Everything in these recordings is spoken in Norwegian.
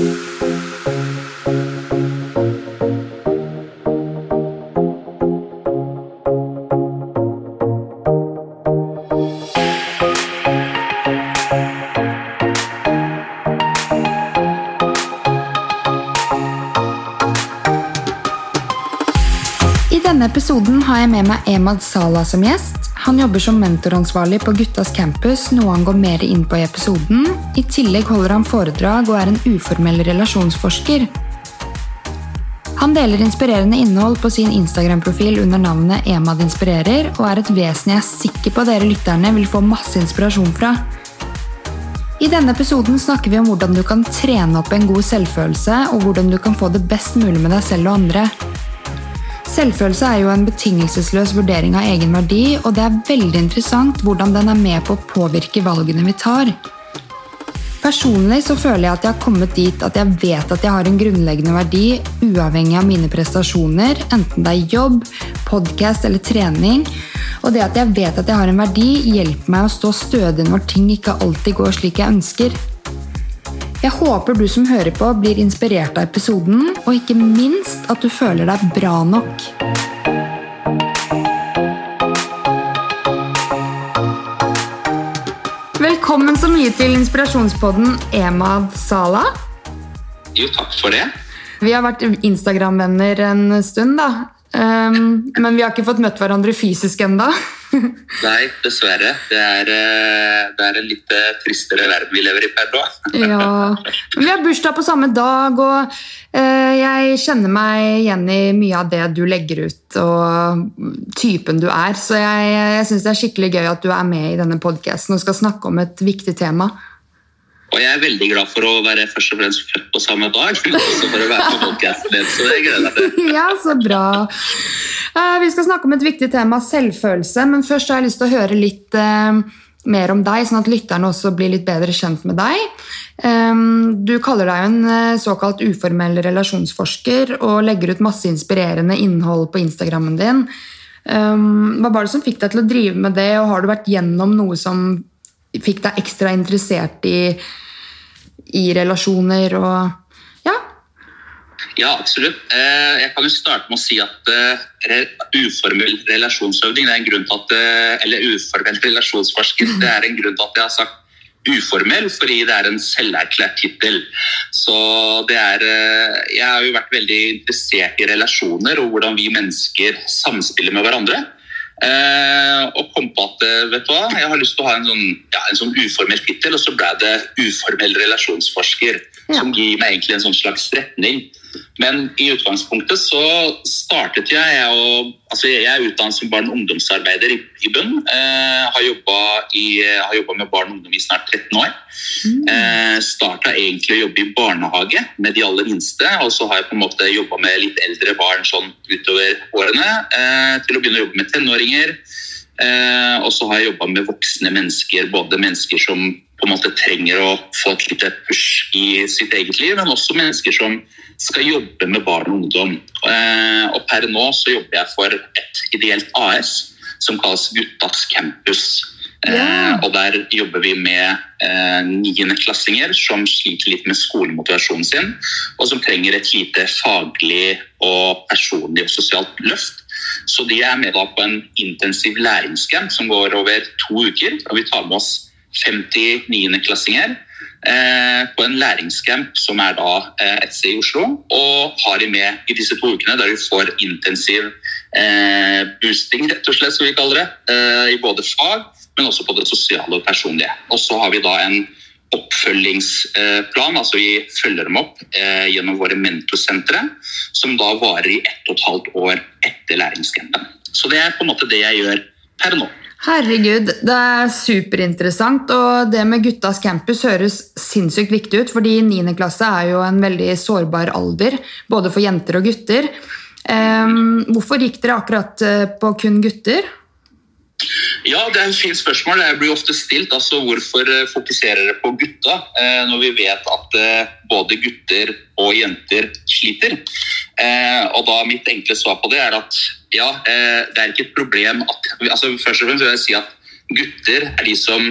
I denne episoden har jeg med meg Emad Salah som gjest. Han jobber som mentoransvarlig på Guttas campus, noe han går mer inn på i episoden. I tillegg holder han foredrag og er en uformell relasjonsforsker. Han deler inspirerende innhold på sin Instagram-profil under navnet Emad inspirerer, og er et vesen jeg er sikker på dere lytterne vil få masse inspirasjon fra. I denne episoden snakker vi om hvordan du kan trene opp en god selvfølelse, og hvordan du kan få det best mulig med deg selv og andre. Selvfølelse er jo en betingelsesløs vurdering av egen verdi, og det er veldig interessant hvordan den er med på å påvirke valgene vi tar. Personlig så føler jeg at jeg har kommet dit at jeg vet at jeg har en grunnleggende verdi, uavhengig av mine prestasjoner, enten det er jobb, podkast eller trening. Og det at jeg vet at jeg har en verdi, hjelper meg å stå stødig når ting ikke alltid går slik jeg ønsker. Jeg håper du som hører på, blir inspirert av episoden, og ikke minst at du føler deg bra nok. Velkommen så mye til inspirasjonspodden Emad Sala. Jo, takk for det. Vi har vært Instagram-venner en stund, da. Um, men vi har ikke fått møtt hverandre fysisk ennå. Nei, dessverre. Det er, eh, det er en litt eh, tristere verden vi lever i per nå. ja. Men vi har bursdag på samme dag, og uh, jeg kjenner meg igjen i mye av det du legger ut, og typen du er. Så jeg, jeg syns det er skikkelig gøy at du er med i denne podkasten og skal snakke om et viktig tema. Og jeg er veldig glad for å være først og fremst født på samme dag, men også for å være på podkasten din. Så det gleder jeg meg til. Ja, så bra. Eh, Vi skal snakke om et viktig tema, selvfølelse, men først har jeg lyst til å høre litt eh, mer om deg, sånn at lytterne også blir litt bedre kjent med deg. Du kaller deg en eh, såkalt uformell relasjonsforsker og legger ut masse inspirerende innhold på Instagrammen din. Hva var det som fikk deg til å drive med det, og har du vært gjennom noe som fikk deg ekstra interessert i, i relasjoner og ja? Ja, absolutt. Eh, Jeg kan jo starte med å si at eh, uformell relasjonsøving det er en grunn til at, eh, eller uformell relasjonsforsker det er en grunn til at jeg har sagt uformell, fordi det er en selverklært tittel. Så det er Jeg har jo vært veldig interessert i relasjoner og hvordan vi mennesker samspiller med hverandre. Eh, og kom på at eh, vet du hva, jeg har lyst til å ha en sånn, ja, en sånn uformell tittel, og så ble det uformell relasjonsforsker. Ja. Som gir meg egentlig en sånn slags retning. Men i utgangspunktet så startet jeg jeg, og, altså jeg er utdannet som barne- og ungdomsarbeider i, i bunn. Eh, har jobba i- har jobba med barn og ungdom i snart 13 år. Eh, Starta egentlig å jobbe i barnehage med de aller minste, og så har jeg på en måte jobba med litt eldre barn sånn utover årene. Eh, til å begynne å jobbe med tenåringer. Eh, og så har jeg jobba med voksne mennesker, både mennesker som på en måte trenger å få et lite push i sitt eget liv, men også mennesker som skal jobbe med barn og ungdom. Eh, og per nå så jobber jeg for et ideelt AS som kalles Guttas campus. Eh, Ja. og der jobber vi med eh, niendeklassinger som sliter litt med skolemotivasjonen sin, og som trenger et lite faglig og personlig og sosialt løft. Så de er med på en intensiv læringscamp som går over to uker. og Vi tar med oss 50 niendeklassinger eh, på en læringscamp som er da eh, et sted i Oslo. Og har de med i disse to ukene der de får intensiv eh, boosting, rett og slett, som vi kaller det. I både fag, men også på det sosiale og personlige. Og så har vi da en oppfølgingsplan, altså vi følger dem opp gjennom våre mentorsentre, som da varer i ett og et halvt år etter læringscampen. Så det er på en måte det jeg gjør per nå. Herregud, det er superinteressant. Og det med guttas campus høres sinnssykt viktig ut, fordi 9. klasse er jo en veldig sårbar alder, både for jenter og gutter. Um, hvorfor gikk dere akkurat eh, på kun gutter? Ja, det er et fint spørsmål. Det blir ofte stilt. altså Hvorfor eh, fokuserer dere på gutta, eh, når vi vet at både gutter og jenter sliter? Og da Mitt enkle svar på det er at ja, eh, det er ikke et problem at altså Først og fremst vil jeg si at gutter er de som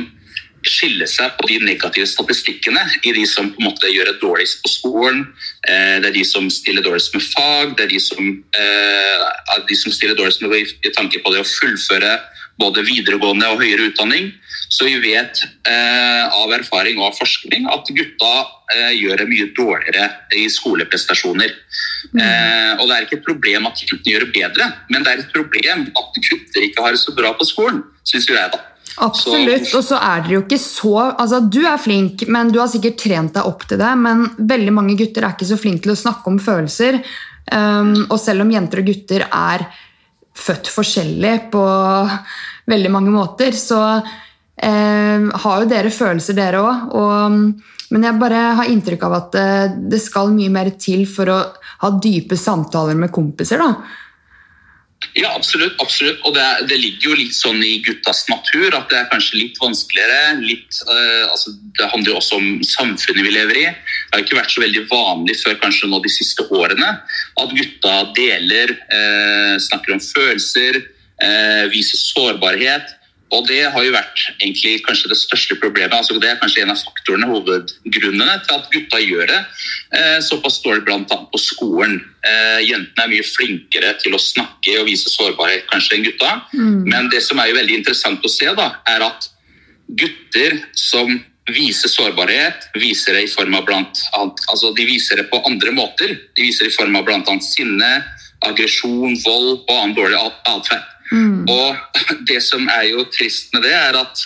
skille seg på de negative statistikkene i de som på en måte gjør det dårligst på skolen. Eh, det er de som stiller dårligst med fag, det er de som, eh, de som stiller dårligst med i tanke på det å fullføre både videregående og høyere utdanning. Så vi vet eh, av erfaring og av forskning at gutta eh, gjør det mye dårligere i skoleprestasjoner. Mm. Eh, og det er ikke et problem at guttene gjør det bedre, men det er et problem at gutter ikke har det så bra på skolen, syns jeg da. Absolutt. Og så er dere jo ikke så altså Du er flink, men du har sikkert trent deg opp til det. Men veldig mange gutter er ikke så flinke til å snakke om følelser. Um, og selv om jenter og gutter er født forskjellig på veldig mange måter, så eh, har jo dere følelser, dere òg. Men jeg bare har inntrykk av at uh, det skal mye mer til for å ha dype samtaler med kompiser. da ja, absolutt. absolutt. Og det, det, ligger jo litt sånn i guttas natur at det er kanskje litt vanskeligere. Litt, uh, altså, det handler jo også om samfunnet vi lever i. Det har ikke vært så veldig vanlig før kanskje nå de siste årene at gutta deler, uh, snakker om følelser, uh, viser sårbarhet. Og det har jo vært egentlig kanskje det største problemet. altså Det er kanskje en av faktorene, hovedgrunnene til at gutta gjør det eh, såpass dårlig bl.a. på skolen. Eh, jentene er mye flinkere til å snakke og vise sårbarhet kanskje enn gutta. Mm. Men det som er jo veldig interessant å se, da, er at gutter som viser sårbarhet, viser det i form av blant annet, altså de viser det på andre måter. De viser det i form av bl.a. sinne, aggresjon, vold og annen dårlig atferd. Mm. Og det som er jo trist med det, er at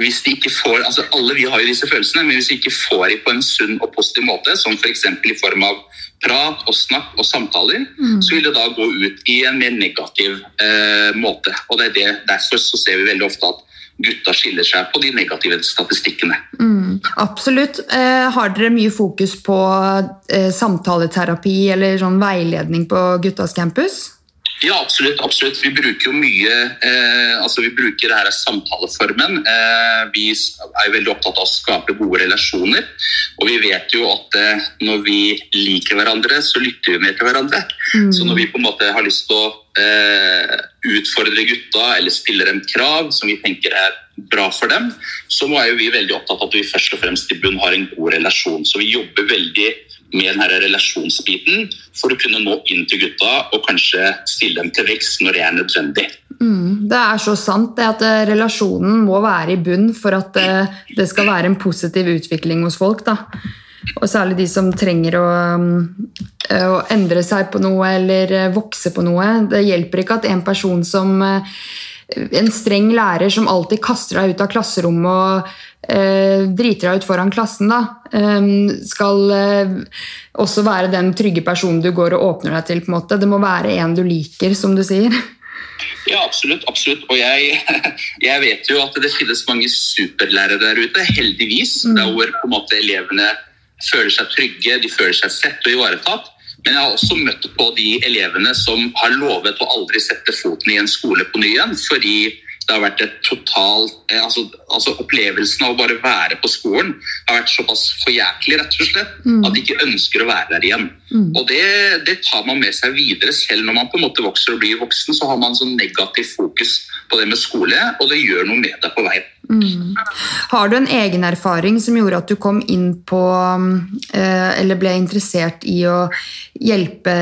hvis de ikke får altså Alle vi har jo disse følelsene, men hvis vi ikke får dem på en sunn og positiv måte, som f.eks. i form av prat og snakk og samtaler, mm. så vil det da gå ut i en mer negativ eh, måte. Og det er det, Derfor så ser vi veldig ofte at gutta skiller seg på de negative statistikkene. Mm, absolutt. Eh, har dere mye fokus på eh, samtaleterapi eller sånn veiledning på guttas campus? Ja, absolutt. absolutt. Vi bruker jo mye eh, altså Vi bruker det her samtaleformen. Eh, vi er jo veldig opptatt av å skape gode relasjoner. Og vi vet jo at eh, når vi liker hverandre, så lytter vi mer til hverandre. Mm. Så når vi på en måte har lyst til å eh, utfordre gutta eller stille dem krav som vi tenker er bra for dem, så er jo vi veldig opptatt av at vi først og fremst i bunn har en god relasjon. Så vi jobber veldig med denne relasjonsbiten for å kunne nå inn til gutta og kanskje stille dem til vekst når det er nødvendig. Mm, det er så sant det at eh, relasjonen må være i bunn for at eh, det skal være en positiv utvikling hos folk. Da. Og særlig de som trenger å, eh, å, endre seg på noe eller vokse på noe. Det hjelper ikke at en person som En streng lærer som alltid kaster deg ut av klasserommet og eh, driter deg ut foran klassen, da, eh, skal eh, også være den trygge personen du går og åpner deg til. på en måte. Det må være en du liker, som du sier. Ja, absolutt. absolutt. Og jeg, jeg, vet jo at det finnes mange superlærere der ute, heldigvis. Mm. Der hvor på en måte elevene føler seg trygge, de føler seg sett og ivaretatt. Men jeg har også møtt på de elevene som har lovet å aldri sette foten i en skole på ny igjen, fordi det har vært et total eh, altså, altså, Opplevelsen av å bare være på skolen har vært såpass forjæklig rett og slett, mm. at de ikke ønsker å være der igjen. Mm. Og det, det, tar man med seg videre. Selv når man på en måte vokser og blir voksen, så har man sånn negativ fokus på det med skole, og det gjør noe med deg på veien. Mm. Har du en egen erfaring som gjorde at du kom inn på eh, Eller ble interessert i å hjelpe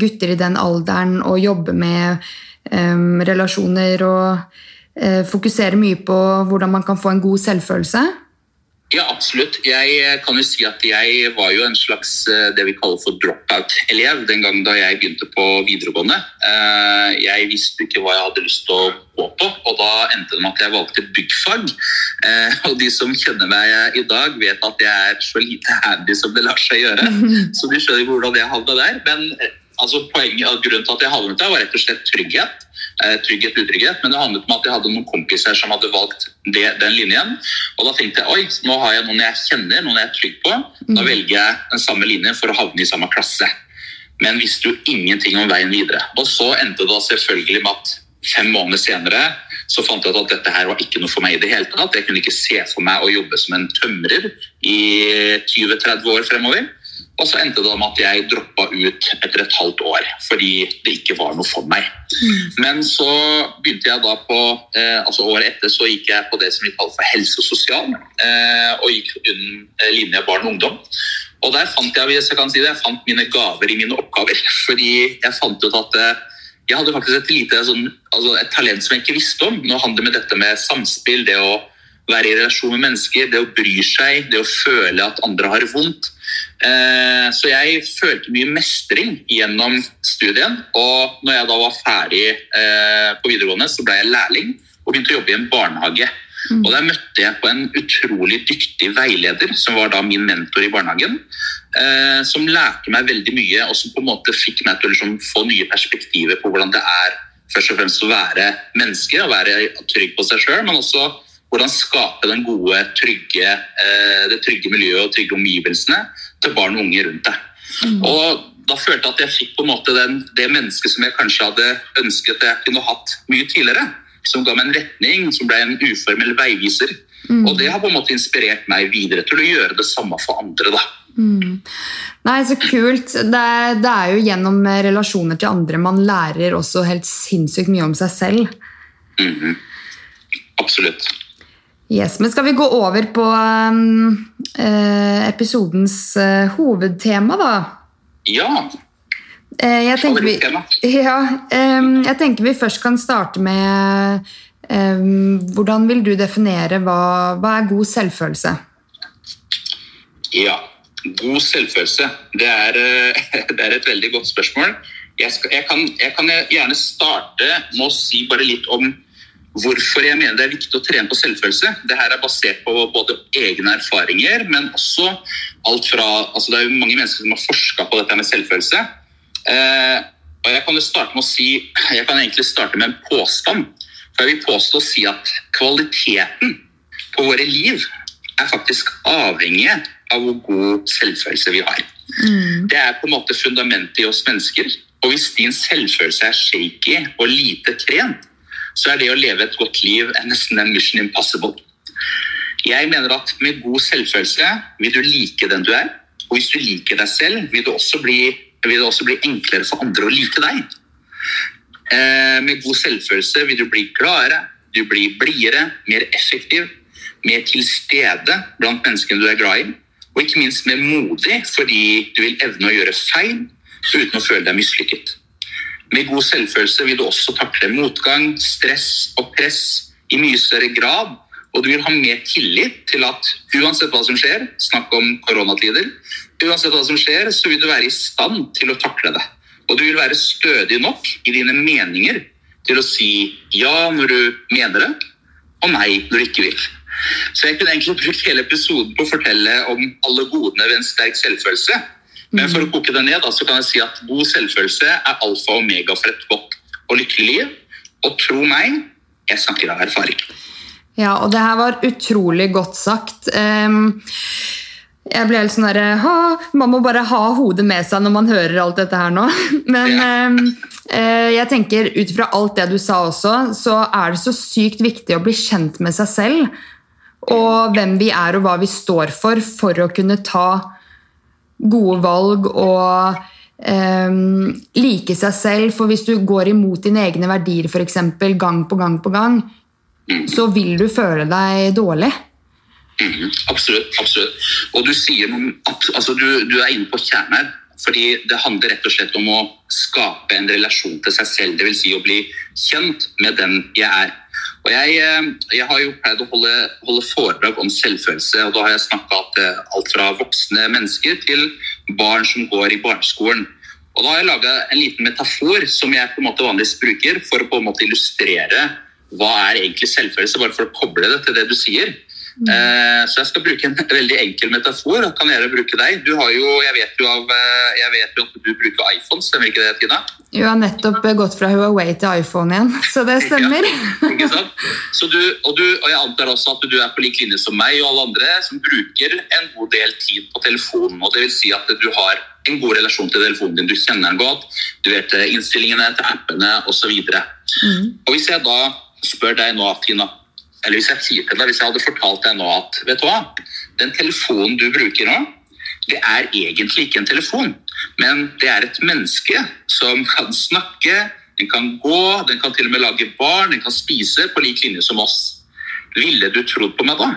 gutter i den alderen og jobbe med um, relasjoner og uh, fokusere mye på hvordan man kan få en god selvfølelse? Ja, absolutt. Jeg eh, kan jo si at jeg var jo en slags eh, det vi kaller for dropout-elev den gangen da jeg begynte på videregående. Jeg visste ikke hva jeg hadde lyst til å gå på, og da endte det med at jeg valgte byggfag. Og de som kjenner meg i dag, vet at jeg er så lite handy som det lar seg gjøre. Så de skjønner hvordan jeg havna der. Men altså, poenget, grunnen til at jeg havnet der, var rett og slett trygghet. Eh, trygghet, utrygghet, men det handlet om at jeg hadde noen kompiser som hadde valgt det, den linjen. Og da tenkte jeg oi, nå har jeg noen jeg kjenner, noen jeg er trygg på. Da mm. velger jeg den samme linjen for å havne i samme klasse. Men visste jo ingenting om veien videre. Og så endte det da selvfølgelig med at fem måneder senere så fant jeg ut at dette her var ikke noe for meg i det hele tatt. Jeg kunne ikke se for meg å jobbe som en tømrer i 20-30 år fremover. Og så endte det med at jeg droppa ut etter et halvt år fordi det ikke var noe for meg. Mm. Men så begynte jeg da på eh, altså Året etter så gikk jeg på det som vi kaller for helse og sosial, eh, og gikk under eh, linje barn og ungdom. Og der fant jeg, hvis jeg kan si det, jeg fant mine gaver i mine oppgaver. Fordi jeg fant ut at eh, jeg hadde faktisk et lite sånn, altså et talent som jeg ikke visste om. Nå handler det med dette med samspill, det å være i relasjon med mennesker, det å bry seg, det å føle at andre har vondt. Eh, så jeg følte mye mestring gjennom studien. Og når jeg da var ferdig eh, på videregående, så ble jeg lærling og begynte å jobbe i en barnehage. Mm. Og Der møtte jeg på en utrolig dyktig veileder, som var da min mentor i barnehagen. Eh, som lærte meg veldig mye, og som på en måte fikk meg til å liksom, få nye perspektiver på hvordan det er først og fremst å være menneske og være trygg på seg sjøl, men også hvordan skape den gode, trygge, eh, det trygge miljøet og trygge omgivelsene til barn og unge rundt deg. Mm. Og da følte jeg at jeg fikk på en måte den, det mennesket som jeg kanskje hadde ønsket at jeg kunne hatt mye tidligere. Som ga meg en retning, som ble en uformell veiviser. Mm. Og det har på en måte inspirert meg videre til å gjøre det samme for andre. da. Mm. Nei, Så kult. Det er, det er, jo gjennom relasjoner til andre man lærer også helt sinnssykt mye om seg selv. Mm Absolutt. Yes, men Skal vi gå over på um, uh, episodens uh, hovedtema, da? Ja. Uh, jeg, tenker vi, ja jeg tenker vi først kan starte med Hvordan vil du definere hva, hva er god selvfølelse? Ja, god selvfølelse. Det er, det er et veldig godt spørsmål. Jeg, skal, jeg, kan, jeg kan gjerne starte med å si bare litt om hvorfor jeg mener det er viktig å trene på selvfølelse. Det her er basert på både egne erfaringer, men også alt fra altså Det er jo mange mennesker som har forska på dette med selvfølelse. Eh, og Jeg kan jo starte med å si, jeg kan egentlig starte med en påstand. For Jeg vil påstå å si at kvaliteten på våre liv er faktisk avhengig av hvor god selvfølelse vi har. Mm. Det er på en måte fundamentet i oss mennesker. Og hvis din selvfølelse er shaky og lite trent, så er det å leve et godt liv nesten en mission impossible. Jeg mener at med god selvfølelse vil du like den du er. Og hvis du liker deg selv, vil også det også bli enklere for andre å like deg. Eh, med god selvfølelse vil du bli gladere, du blir blidere, mer effektiv, mer til stede blant menneskene du er glad i. Og ikke minst mer modig fordi du vil evne å gjøre feil uten å føle deg mislykket. Med god selvfølelse vil du også takle motgang, stress og press i mye større grad. Og du vil ha mer tillit til at uansett hva som skjer, snakk om koronatider, uansett hva som skjer, så vil du være i stand til å takle det. Og du vil være stødig nok i dine meninger til å si ja når du mener det, og nei når du ikke vil. Så jeg kunne egentlig brukt hele episoden på å fortelle om alle godene ved en sterk selvfølelse. Men for å koke det ned, så kan jeg si at god selvfølelse er alfa og omega for et godt og lykkelig liv. Og tro meg, jeg snakker av erfaring. Ja, og det her var utrolig godt sagt. Um, jeg ble helt sånn derre Man må bare ha hodet med seg når man hører alt dette her nå. Men ja. uh, jeg tenker ut fra alt det du sa også, så er det så sykt viktig å bli kjent med seg selv. Og hvem vi er og hva vi står for, for å kunne ta gode valg og um, like seg selv. For hvis du går imot dine egne verdier for eksempel, gang på gang på gang, så vil du føle deg dårlig. Mm, absolutt. absolutt. Og du sier altså du, du er inne på kjernen her. Fordi det handler rett og slett om å skape en relasjon til seg selv. Dvs. Si å bli kjent med den jeg er. Og jeg, eh, jeg, har jo pleid å holde, holde, foredrag om selvfølelse, og da har jeg snakka til alt fra voksne mennesker til barn som går i barneskolen. Og da har jeg laga en liten metafor som jeg på en måte vanligvis bruker for å på en måte illustrere hva er egentlig selvfølelse, bare for å koble det til det du sier. Mm. Eh, så jeg skal bruke en veldig enkel metafor. Kan jeg bruke deg? Du har jo, jeg vet jo, av, eh, jeg vet jo at du bruker iPhone, stemmer ikke det, Tina? Du har nettopp gått fra Huawei til iPhone igjen, så det stemmer. Ja, ikke sant? Så du, og, du, og, jeg antar også at du er på lik linje som meg og alle andre som bruker en god del tid på telefonen. og det vil si at du har en god relasjon til telefonen din, du kjenner den godt, du vet eh, innstillingene til appene osv. Mm. Og hvis jeg da spør deg nå, Tina, eller hvis jeg sier til deg, hvis jeg hadde fortalt deg nå at vet du hva, den telefonen du bruker nå, det er egentlig ikke en telefon, men det er et menneske som kan snakke, den kan gå, den kan til og med lage barn, den kan spise på lik linje som oss. Ville du trodd på meg da?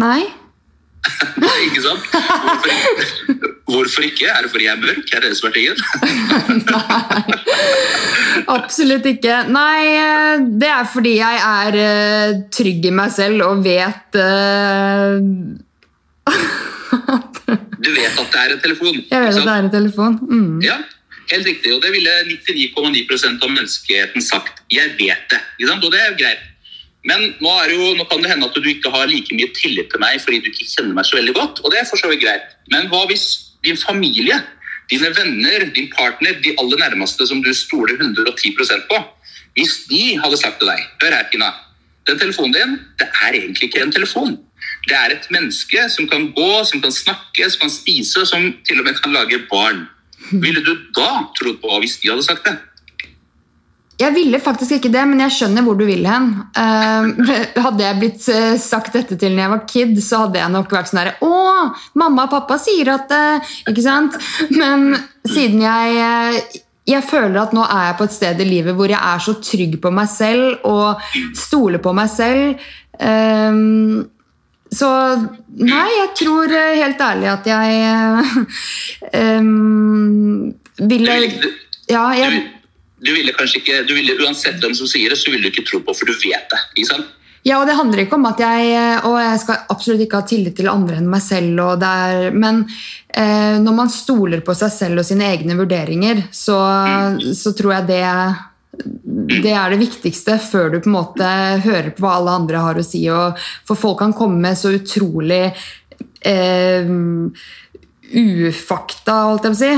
Nei. ikke sant? Hvorfor, hvorfor, ikke? Er det fordi jeg er mørk? Er det det som er tingen? Nei. Absolutt ikke. Nei, eh, det er fordi jeg er uh, trygg i meg selv og vet uh, Du vet at det er en telefon? Jeg vet at det er en telefon. Mm. Ja, helt riktig. Og det ville 99,9% av menneskeheten sagt. Jeg vet det. Og det er greit. Men nå, jo, nå, kan det hende at du ikke har like mye tillit til meg fordi du ikke kjenner meg så veldig godt. og det er for så vidt greit. Men hva hvis din familie, dine venner, din partner, de aller nærmeste som du stoler 110% på, hvis de hadde sagt til deg Hør her, Tina. Den telefonen din, det er egentlig ikke en telefon. Det er et menneske som kan gå, som kan snakke, som kan spise, som til og med kan lage barn. Ville du da trodd på hvis de hadde sagt det? Jeg ville faktisk ikke det, men jeg skjønner hvor du vil hen. Uh, hadde jeg blitt uh, sagt dette til når jeg var kid, så hadde jeg nok vært sånn herre Å, mamma og pappa sier at uh, Ikke sant? Men siden jeg jeg føler at nå er jeg på et sted i livet hvor jeg er så trygg på meg selv og stoler på meg selv. Um, så nei, jeg tror eh, helt ærlig at jeg um, ville Ja, jeg du ville kanskje ikke, du ville, Uansett hvem som sier det, så vil du ikke tro på, for du vet det. ikke sant? Ja, og det handler ikke om at jeg Og jeg skal absolutt ikke ha tillit til andre enn meg selv, er, men eh, når man stoler på seg selv og sine egne vurderinger, så, mm. så tror jeg det det er det viktigste før du på en måte hører på hva alle andre har å si. Og, for folk kan komme med så utrolig eh, ufakta, holdt jeg på å si.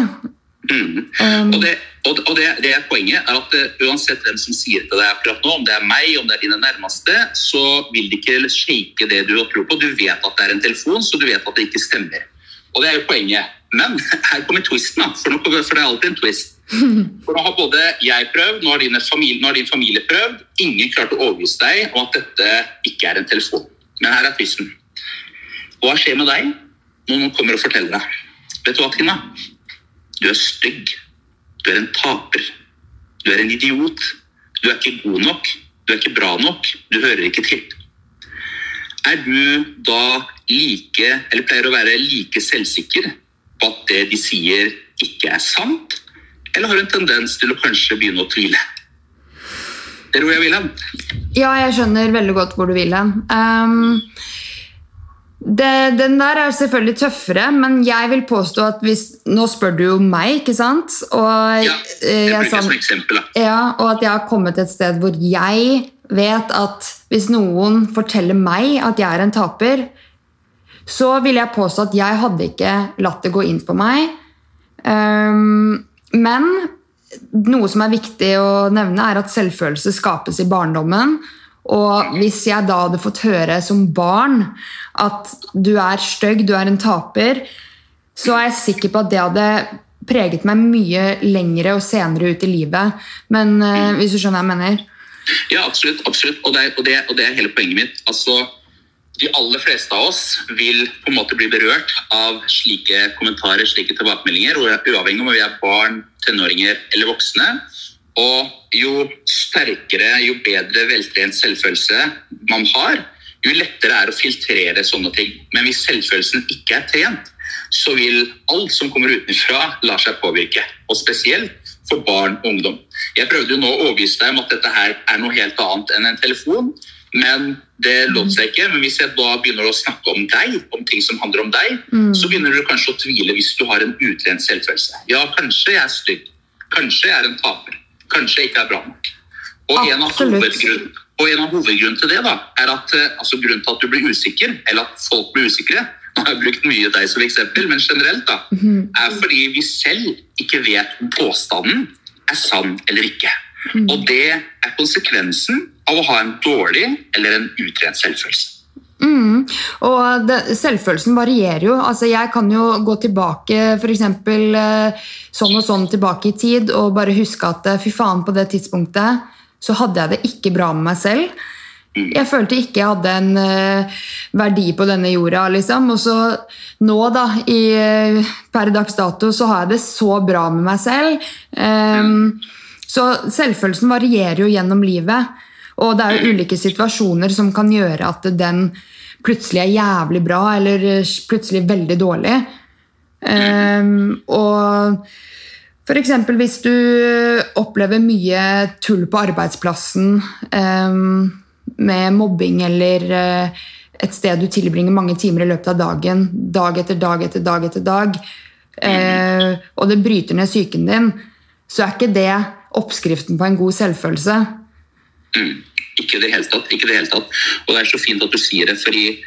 Mm. Um, og, det, og, det, det, er poenget er at uh, uansett hvem som sier til deg akkurat nå, om det er meg, om det er dine nærmeste, så vil de ikke shake det du har tro på. Du vet at det er en telefon, så du vet at det ikke stemmer. Og det er jo poenget. Men her kommer twisten, for, for det er alltid en twist. For Nå har både jeg prøvd, nå har, familie, nå har, din familie prøvd. Ingen klarte å overbevise deg om at dette ikke er en telefon. Men her er twisten. Hva skjer med deg når noen kommer og forteller deg? Vet du hva, Tina? Du er stygg. Du er en taper. Du er en idiot. Du er ikke god nok. Du er ikke bra nok. Du hører ikke til. Er du da like, eller pleier å være like selvsikker på at det de sier, ikke er sant? Eller har du en tendens til å kanskje begynne å tvile? Det er hvor jeg vil hen. Ja, jeg skjønner veldig godt hvor du vil hen. Um, det, den der er selvfølgelig tøffere, men jeg vil påstå at hvis Nå spør du jo meg, ikke sant? Og, ja, jeg bruker jeg, som eksempel. Da. Ja, og at jeg har kommet til et sted hvor jeg vet at hvis noen forteller meg at jeg er en taper, så vil jeg påstå at jeg hadde ikke latt det gå inn på meg. Um, men noe som er viktig å nevne, er at selvfølelse skapes i barndommen. Og hvis jeg da hadde fått høre som barn at du er stygg, du er en taper, så er jeg sikker på at det hadde preget meg mye lengre og senere ut i livet. Men uh, hvis du skjønner hva jeg mener? Ja, absolutt. absolutt. Og, det, og, det, og det er hele poenget mitt. Altså, de aller fleste av oss vil på en måte bli berørt av slike kommentarer, slike tilbakemeldinger, uavhengig om vi er barn, tenåringer eller voksne. Og jo sterkere, jo bedre veltrent selvfølelse man har, jo lettere er det å filtrere sånne ting. Men hvis selvfølelsen ikke er trent, så vil alt som kommer utenfra, la seg påvirke. Og spesielt for barn og ungdom. Jeg prøvde jo nå å overbevise deg om at dette her er noe helt annet enn en telefon. Men det lot seg ikke. Men hvis jeg da begynner å snakke om deg, om ting som handler om deg, mm. så begynner du kanskje å tvile hvis du har en utrent selvfølelse. Ja, kanskje jeg er stygg. Kanskje jeg er en taper. Kanskje ikke er bra nok. Og en, av og en av hovedgrunnene til det da, er at eh, altså grunnen til at du blir usikker, eller at folk blir usikre Nå har jeg brukt mye deg som eksempel, men generelt da, mm. er fordi vi selv ikke vet om påstanden er sann eller ikke. Mm. Og det er konsekvensen av å ha en dårlig eller en utrent selvfølelse. Mm. Og det, selvfølelsen varierer jo. Altså, jeg kan jo gå tilbake f.eks. eksempel sånn og sånn tilbake i tid og bare huske at eh, fy faen, på det tidspunktet så hadde jeg det ikke bra med meg selv. Mm. Jeg følte ikke jeg hadde en uh, verdi på denne jorda, liksom. Og så nå, da, i, eh, per dags dato, så har jeg det så bra med meg selv. Ehm, så selvfølelsen varierer jo gjennom livet. Og det er jo ulike situasjoner som kan gjøre at den plutselig er jævlig bra, eller eh, plutselig veldig dårlig. Um, og f.eks. hvis du opplever mye tull på arbeidsplassen um, med mobbing eller uh, et sted du tilbringer mange timer i løpet av dagen, dag etter dag etter dag etter dag, uh, og det bryter ned psyken din, så er ikke det oppskriften på en god selvfølelse. Mm. Ikke i det hele tatt. ikke det hele tatt. Og det er så fint at du sier det, fordi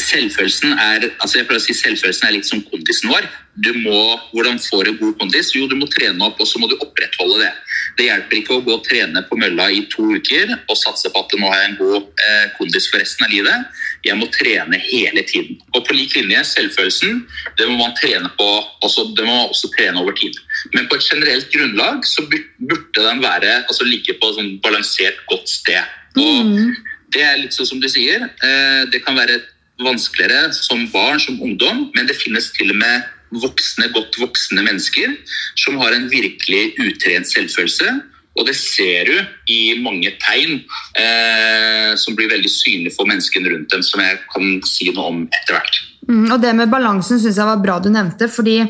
selvfølelsen er altså jeg pleier å si selvfølelsen er litt som kondisen vår. Du må, Hvordan får du god kondis? Jo, du må trene opp, og så må du opprettholde det. Det hjelper ikke å gå og trene på mølla i to uker og satse på at nå har ha en god eh, kondis for resten av livet. Jeg må trene hele tiden. Og på lik linje, selvfølelsen, det må man trene på, også, det må man også trene over tid. Men på et generelt grunnlag så burde den være, altså ligge på et sånn balansert, godt sted. Og det er litt sånn som du sier, eh, det kan være vanskeligere som barn, som ungdom, men det finnes til og med voksne, godt voksne mennesker som har en virkelig utrent selvfølelse. Og det ser du i mange tegn eh, som blir veldig synlige for menneskene rundt dem, som jeg kan si noe om etter hvert. Mm, og det med balansen syns jeg var bra du nevnte, fordi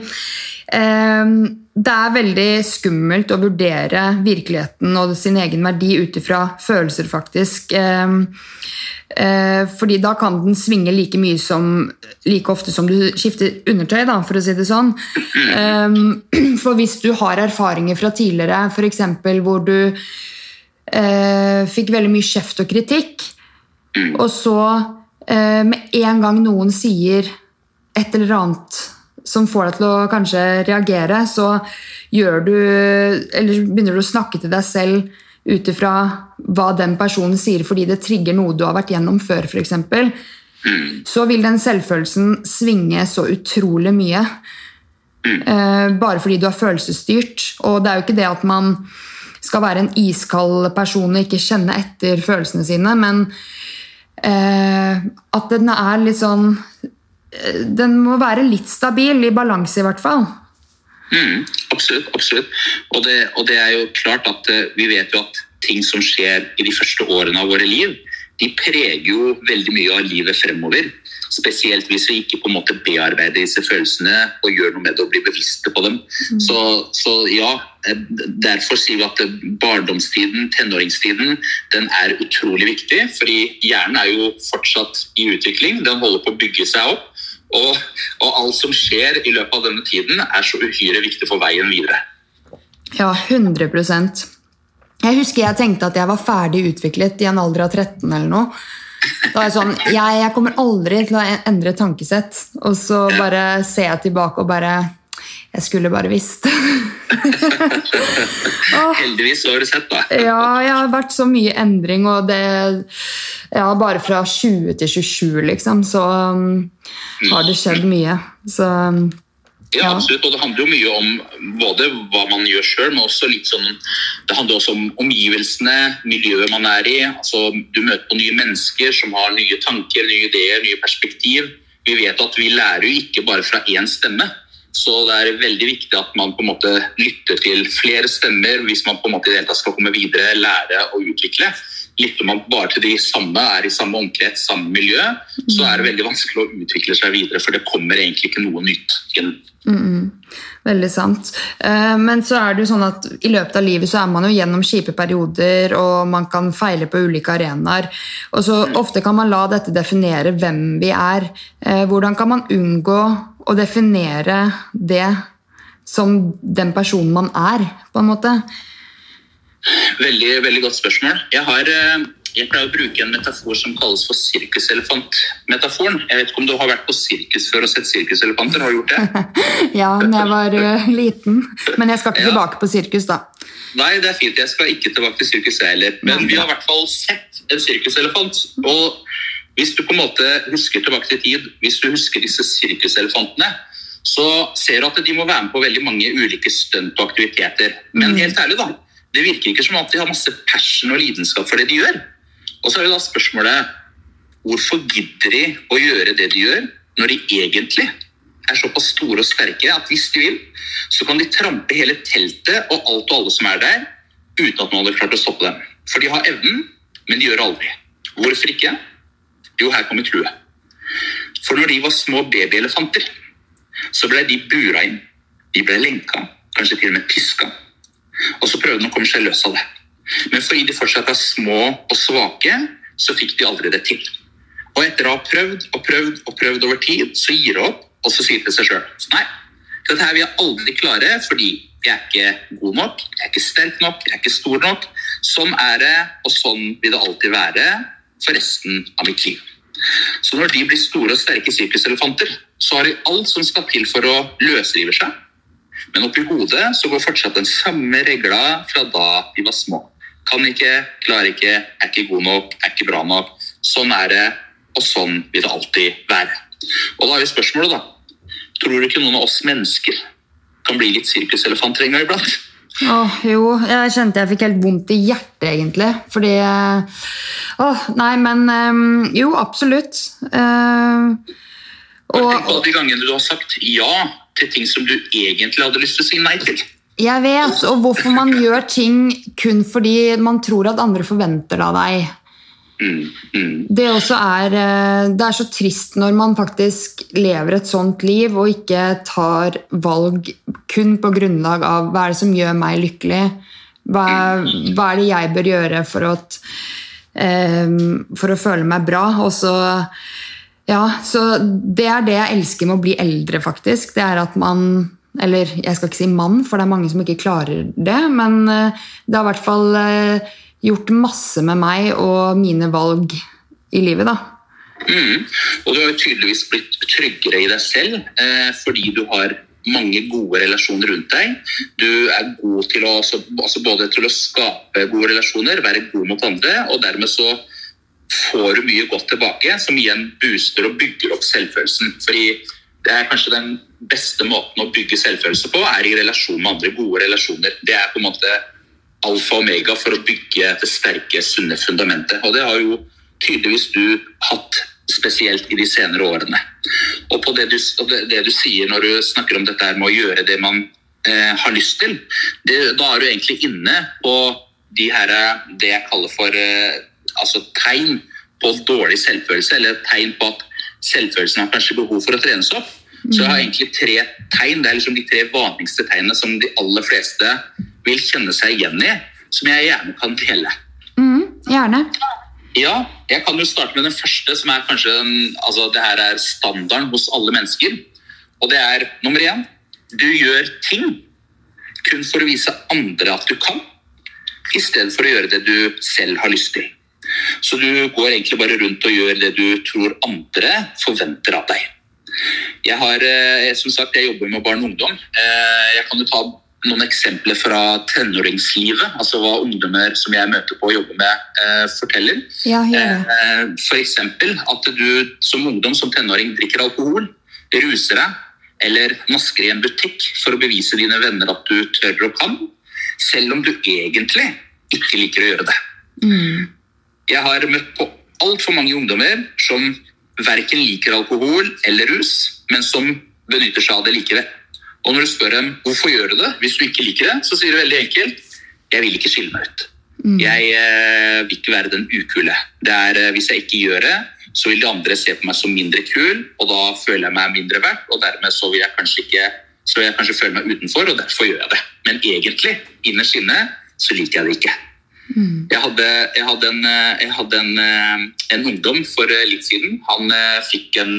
det er veldig skummelt å vurdere virkeligheten og sin egen verdi ut ifra følelser, faktisk. Eh, Eh, fordi da kan den svinge like mye som like ofte som du skifter undertøy, da, for å si det sånn. Eh, for hvis du har erfaringer fra tidligere, f.eks. hvor du eh, fikk veldig mye kjeft og kritikk, og så eh, med en gang noen sier et eller annet som får deg til å kanskje reagere, så gjør du Eller begynner du å snakke til deg selv ut ifra hva den personen sier fordi det trigger noe du har vært gjennom før, f.eks., så vil den selvfølelsen svinge så utrolig mye. Eh, bare fordi du er følelsesstyrt. Og det er jo ikke det at man skal være en iskald person og ikke kjenne etter følelsene sine, men eh, at den er litt sånn Den må være litt stabil, i balanse i hvert fall. Mm, absolutt. absolutt. Og det, og det, er jo klart at uh, vi vet jo at ting som skjer i de første årene av våre liv, de preger jo veldig mye av livet fremover. Spesielt hvis vi ikke på en måte bearbeider disse følelsene og gjør noe med det og blir bevisste på dem. Mm. Så, så, ja, eh, Derfor sier vi at barndomstiden, tenåringstiden, den er utrolig viktig. fordi hjernen er jo fortsatt i utvikling. Den holder på å bygge seg opp. Og, og alt som skjer i løpet av denne tiden, er så uhyre viktig for veien videre. Ja, 100% jeg husker jeg tenkte at jeg var ferdig utviklet i en alder av 13 eller noe. Da er jeg sånn jeg, jeg kommer aldri til å endre tankesett. Og så bare ser jeg tilbake og bare Jeg skulle bare visst. Heldigvis har du sett, da. ja, jeg har vært så mye endring, og det Ja, bare fra 20 til 27, liksom, så um, har det skjedd mye. Så um, ja, absolutt. Og det handler jo mye om både hva man gjør sjøl, men også litt sånn Det handler også om omgivelsene, miljøet man er i. altså Du møter på nye mennesker som har nye tanker, nye ideer, nye perspektiv. Vi vet at vi lærer jo ikke bare fra én stemme. Så det er veldig viktig at man på en måte lytter til flere stemmer hvis man på en måte i det hele tatt skal komme videre, lære og utvikle. Lytter man bare til de samme, er i samme omkrets, samme miljø, så er det veldig vanskelig å utvikle seg videre, for det kommer egentlig ikke noe nytt inn. Mm, veldig sant. Eh, men så er det jo sånn at i løpet av livet så er man jo gjennom kjipe perioder, og man kan feile på ulike arenaer. Og så ofte kan man la dette definere hvem vi er. Eh, hvordan kan man unngå å definere det som den personen man er, på en måte? Veldig, veldig godt spørsmål. Jeg, har, eh, jeg pleier å bruke en metafor som kalles for sirkuselefant-metaforen. Jeg vet ikke om du har vært på sirkus før og sett sirkuselefanter? Har du gjort det? ja, da jeg var uh, liten. Men jeg skal ikke ja. tilbake på sirkus, da. Nei, det er fint. Jeg skal ikke tilbake til sirkus, jeg heller. Men vi har i hvert fall sett en sirkuselefant. Og hvis du på en måte husker tilbake til tid, hvis du husker disse sirkuselefantene, så ser du at de må være med på veldig mange ulike stunt og aktiviteter. Men helt ærlig, da det virker ikke som at de har masse passion og lidenskap for det de gjør. Og så er jo da spørsmålet hvorfor gidder de å gjøre det de gjør, når de egentlig er såpass store og sterke at hvis de vil, så kan de trampe hele teltet og alt og alle som er der, uten at noen hadde klart å stoppe dem. For de har evnen, men de gjør det aldri. Hvorfor ikke? Jo, her kommer clouet. For når de var små babyelefanter, så ble de bura inn. De ble lenka, kanskje til og med piska. Og så prøvde de å komme seg løs av det. Men fordi de fortsatt er små og svake, så fikk de aldri det til. Og etter å ha prøvd og prøvd og prøvd over tid, så gir de opp, og så sier de til seg sjøl nei, dette her vil jeg aldri klare fordi jeg er ikke god nok, jeg er ikke sterk nok, jeg er ikke stor nok. Sånn er det, og sånn vil det alltid være for resten av mitt liv. Så når de blir store og sterke sirkuselefanter, så har de alt som skal til for å løsrive seg. Men oppi hodet så går fortsatt den samme regla fra da de var små. Kan ikke, klarer ikke, er ikke god nok, er ikke bra nok. Sånn er det, og sånn vil det alltid være. Og da er jo spørsmålet, da. Tror du ikke noen av oss mennesker kan bli litt sirkuselefanter en gang iblant? Åh, jo, jeg kjente jeg fikk helt vondt i hjertet, egentlig. Fordi Åh, nei, men um, Jo, absolutt. Uh, og Tenk på de gangene du har sagt ja til ting som du egentlig hadde lyst til å si nei til. Jeg vet, og hvorfor man gjør ting kun fordi man tror at andre forventer det av deg. Mm, mm. Det også er eh, Det er så trist når man faktisk lever et sånt liv og ikke tar valg kun på grunnlag av hva er det som gjør meg lykkelig. Hva, hva er det jeg bør gjøre for, at, for å føle meg bra? Og så Ja, så det er det jeg elsker med å bli eldre, faktisk. Det er at man Eller jeg skal ikke si mann, for det er mange som ikke klarer det, men uh, det har i hvert fall uh, gjort masse med meg og mine valg i livet, da. Mm. Og du har jo tydeligvis blitt tryggere i deg selv eh, fordi du har mange gode relasjoner rundt deg. Du er god til å, altså, altså både til å skape gode relasjoner, være god mot andre, og dermed så får du mye godt tilbake, som igjen booster og bygger opp selvfølelsen. Fordi det er kanskje den beste måten å bygge selvfølelse på, er i relasjon med andre. Gode relasjoner. Det er på en måte alfa og omega for å bygge det sterke, sunne fundamentet. Og det har jo tydeligvis du hatt spesielt i de senere årene. Og på det du, det du sier når du snakker om dette med å gjøre det man eh, har lyst til, det, da er du egentlig inne på de her, det jeg kaller for eh, altså tegn på dårlig selvfølelse, eller tegn på at selvfølelsen har kanskje behov for å trenes opp. Så jeg har egentlig tre tegn. Det er liksom de tre vanligste tegnene som de aller fleste vil kjenne seg igjen i, som jeg gjerne kan dele. Mm, gjerne. Ja, jeg kan jo starte med den første, som er kanskje den, altså det her er standarden hos alle mennesker. Og det er nummer én du gjør ting kun for å vise andre at du kan, i stedet for å gjøre det du selv har lyst til. Så du går egentlig bare rundt og gjør det du tror andre forventer av deg. Jeg har, eh, som sagt, jeg jobber med barn og ungdom. Eh, jeg kan jo ta noen eksempler fra tenåringslivet, altså hva ungdommer som jeg møter på og jobber med, eh, forteller. Ja, eh, F.eks. at du som ungdom, som tenåring, drikker alkohol, ruser deg eller nasker i en butikk for å bevise dine venner at du tør og kan, selv om du egentlig ikke liker å gjøre det. Mm. Jeg har møtt på altfor mange ungdommer som verken liker alkohol eller rus, men som benytter seg av det likevel. Og når du spør dem hvorfor gjør du det, hvis du ikke liker det, så sier du veldig enkelt jeg vil ikke skille meg ut. Mm. Jeg eh, vil ikke være den ukule. Det er, eh, hvis jeg ikke gjør det, så vil de andre se på meg som mindre kul, og da føler jeg meg mindre verdt, og dermed så vil jeg kanskje ikke så jeg kanskje føle meg utenfor, og derfor gjør jeg det. Men egentlig, innerst inne, så liker jeg det ikke. Mm. Jeg hadde, jeg hadde, en, eh, jeg hadde en, eh, en, ungdom for eh, litt siden. Han fikk en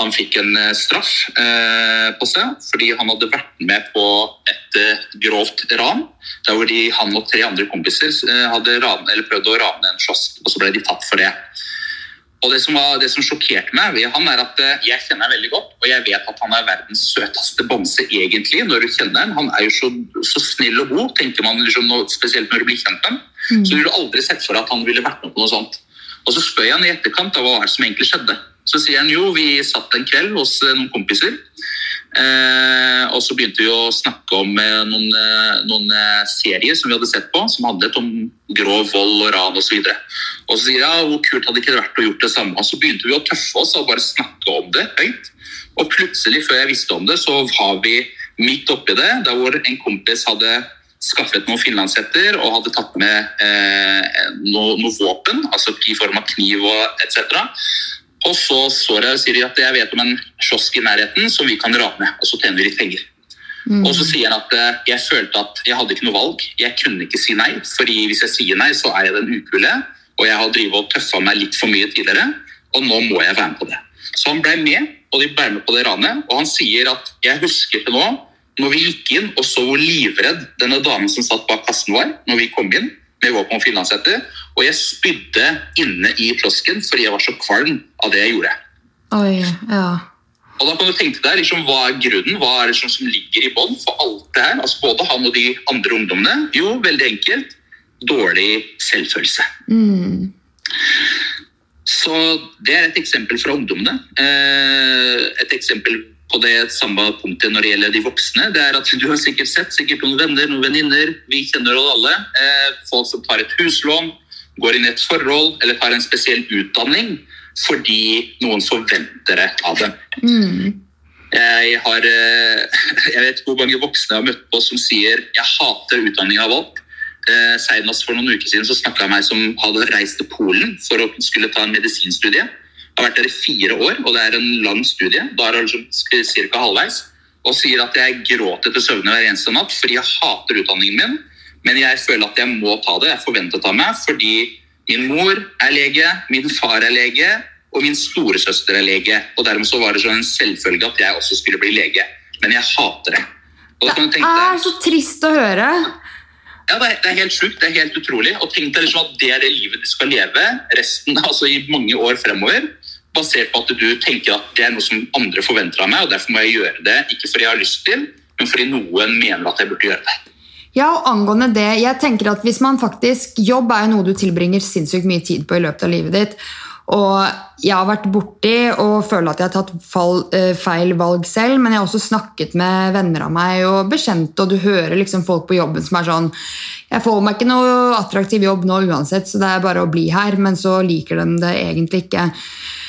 han fikk en eh, straff eh, på seg fordi han hadde vært med på et eh, grovt ran. Der hvor de, han og tre andre kompiser hadde ran, prøvd å rane en kiosk, og så ble de tatt for det. Og Det som, var, det som sjokkerte meg ved han, er at jeg kjenner ham veldig godt. Og jeg vet at han er verdens søteste bamse, egentlig, når du kjenner ham. Han er jo så, så snill og god, tenker man liksom, spesielt når du blir kjent med ham. Mm. Så ville du aldri sett for deg at han ville vært med på noe sånt. Og så spør jeg han i etterkant av hva er som egentlig skjedde. Så sier han jo vi satt en kveld hos eh, noen kompiser. Eh, og så begynte vi å snakke om eh, noen, eh, noen eh, serier som vi hadde sett på, som handlet om grov vold og ran osv. Og, så sier jeg hvor kult hadde ikke det vært å gjort det samme. Og så begynte vi å tøffe oss og bare snakke om det høyt. Og plutselig, før jeg visste om det, så var vi midt oppi det, der hvor en kompis hadde skaffet noen finlandshetter og hadde tatt med eh, noe, noe, våpen, altså i form av kniv og etc. Og så står jeg og sier at jeg vet om en kiosk i nærheten som vi kan rane, og så tjener vi litt penger. Mm. Og så sier han at eh, jeg følte at jeg hadde ikke noe valg. Jeg kunne ikke si nei, fordi hvis jeg sier nei, så er jeg den ukule, og jeg har drivet og tøffa meg litt for mye tidligere, og nå må jeg være med på det. Så han ble med, og de ble med på det ranet, og han sier at jeg husker til nå når vi gikk inn og så hvor livredd denne damen som satt bak kassen var, når vi kom inn med og finlandshette, og jeg spydde inne i flasken fordi jeg var så kvalm av det jeg gjorde. Oi, ja. Og da kan du tenke deg liksom, Hva er grunnen? Hva er det som, som ligger i bånn for alt det her? Altså Både han og de andre ungdommene. Jo, veldig enkelt. Dårlig selvfølelse. Mm. Så det er et eksempel fra ungdommene. Eh, et eksempel på det samme punktet når det gjelder de voksne. det er at Du har sikkert sett sikkert noen venner, noen venninner, vi kjenner oss alle. Eh, folk som tar et huslån, går inn i et forhold eller tar en spesiell utdanning fordi noen forventer det av dem. Mm. Jeg, har, eh, jeg vet hvor mange voksne jeg har møtt på som sier 'jeg hater utdanning jeg har valgt'. Eh, senest for noen uker siden så snakka jeg med ei som hadde reist til Polen for å skulle ta en medisinstudie har vært der i fire år, og det er en lang studie. Da er jeg liksom ca. halvveis. Og sier at jeg gråter til søvne hver eneste natt fordi jeg hater utdanningen min. Men jeg føler at jeg må ta det. Jeg forventet av meg fordi min mor er lege, min far er lege, og min storesøster er lege. Og dermed så var det sånn en selvfølge at jeg også skulle bli lege. Men jeg hater det. det er så trist å høre. Ja, det er, det er helt sjukt. Det er helt utrolig. Og tenk deg liksom at det er det livet du skal leve resten, altså i mange år fremover basert på at du tenker at det er noe som andre forventer av meg, og derfor må jeg gjøre det. Ikke fordi jeg har lyst til, men fordi noen mener at jeg burde gjøre det. Ja, og angående det, jeg tenker at hvis man faktisk, Jobb er jo noe du tilbringer sinnssykt mye tid på i løpet av livet ditt. Og jeg har vært borti og føler at jeg har tatt fall, feil valg selv, men jeg har også snakket med venner av meg og bekjente, og du hører liksom folk på jobben som er sånn Jeg får meg ikke noe attraktiv jobb nå uansett, så det er bare å bli her, men så liker de det egentlig ikke.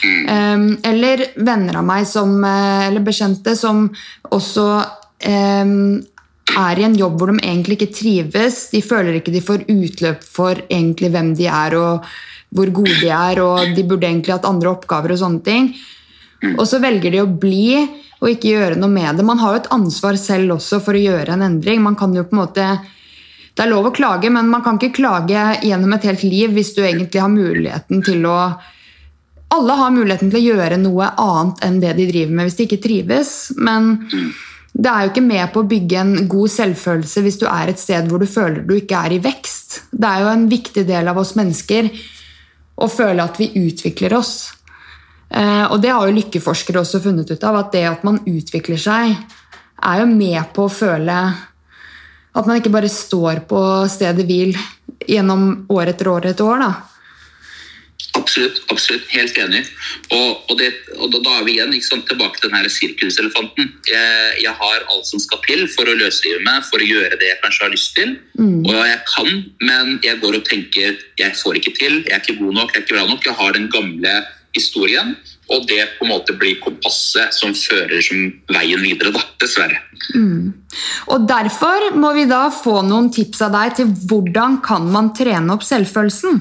Um, eller venner av meg som, eh, eller bekjente som også um, er i en jobb hvor de egentlig ikke trives. De føler ikke de får utløp for egentlig hvem de er og hvor gode de er, og de burde egentlig hatt andre oppgaver og sånne ting. Og så velger de å bli og ikke gjøre noe med det. Man har jo et ansvar selv også for å gjøre en endring. Man kan jo på en måte det er lov å klage, men man kan ikke klage gjennom et helt liv hvis du egentlig har muligheten til å alle har muligheten til å gjøre noe annet enn det de driver med hvis de ikke trives. Men det er jo ikke med på å bygge en god selvfølelse hvis du er et sted hvor du føler du ikke er i vekst. Det er jo en viktig del av oss mennesker å føle at vi utvikler oss. Eh, og det har jo lykkeforskere også funnet ut av, at det at man utvikler seg, er jo med på å føle at man ikke bare står på stedet hvil gjennom år etter år etter år. da. Absolutt. absolutt, Helt enig. Og, og, det, og da, er vi igjen sant, tilbake til den sirkuselefanten. Jeg, jeg, har alt som skal til for å løsrive meg, for å gjøre det jeg kanskje har lyst til. Mm. Og jeg kan, men jeg går og tenker jeg får ikke til, jeg er ikke god nok, jeg er ikke bra nok. Jeg har den gamle historien. Og det på en måte blir kompasset som fører som veien videre, da, dessverre. Mm. Og Derfor må vi da få noen tips av deg til hvordan kan man trene opp selvfølelsen?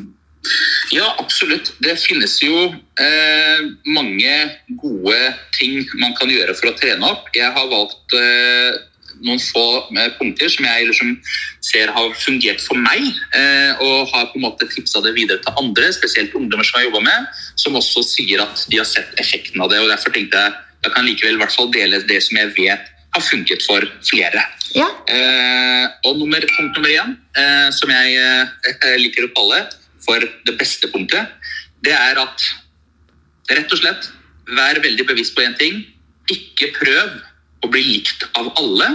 Ja, absolutt. Det finnes jo eh, mange gode ting man kan gjøre for å trene opp. Jeg har valgt eh, noen få eh, punkter som jeg liksom ser har fungert for meg. Eh, og har på en måte tipsa det videre til andre, spesielt ungdommer som jeg jobba med, som også sier at de har sett effekten av det. og Derfor tenkte jeg jeg kan likevel i hvert fall dele det som jeg vet har funket for flere. Ja. Eh, og nummer, punkt nummer én, eh, som jeg liker å kalle for det beste punktet, det er at rett og slett vær veldig bevisst på én ting. Ikke prøv å bli likt av alle,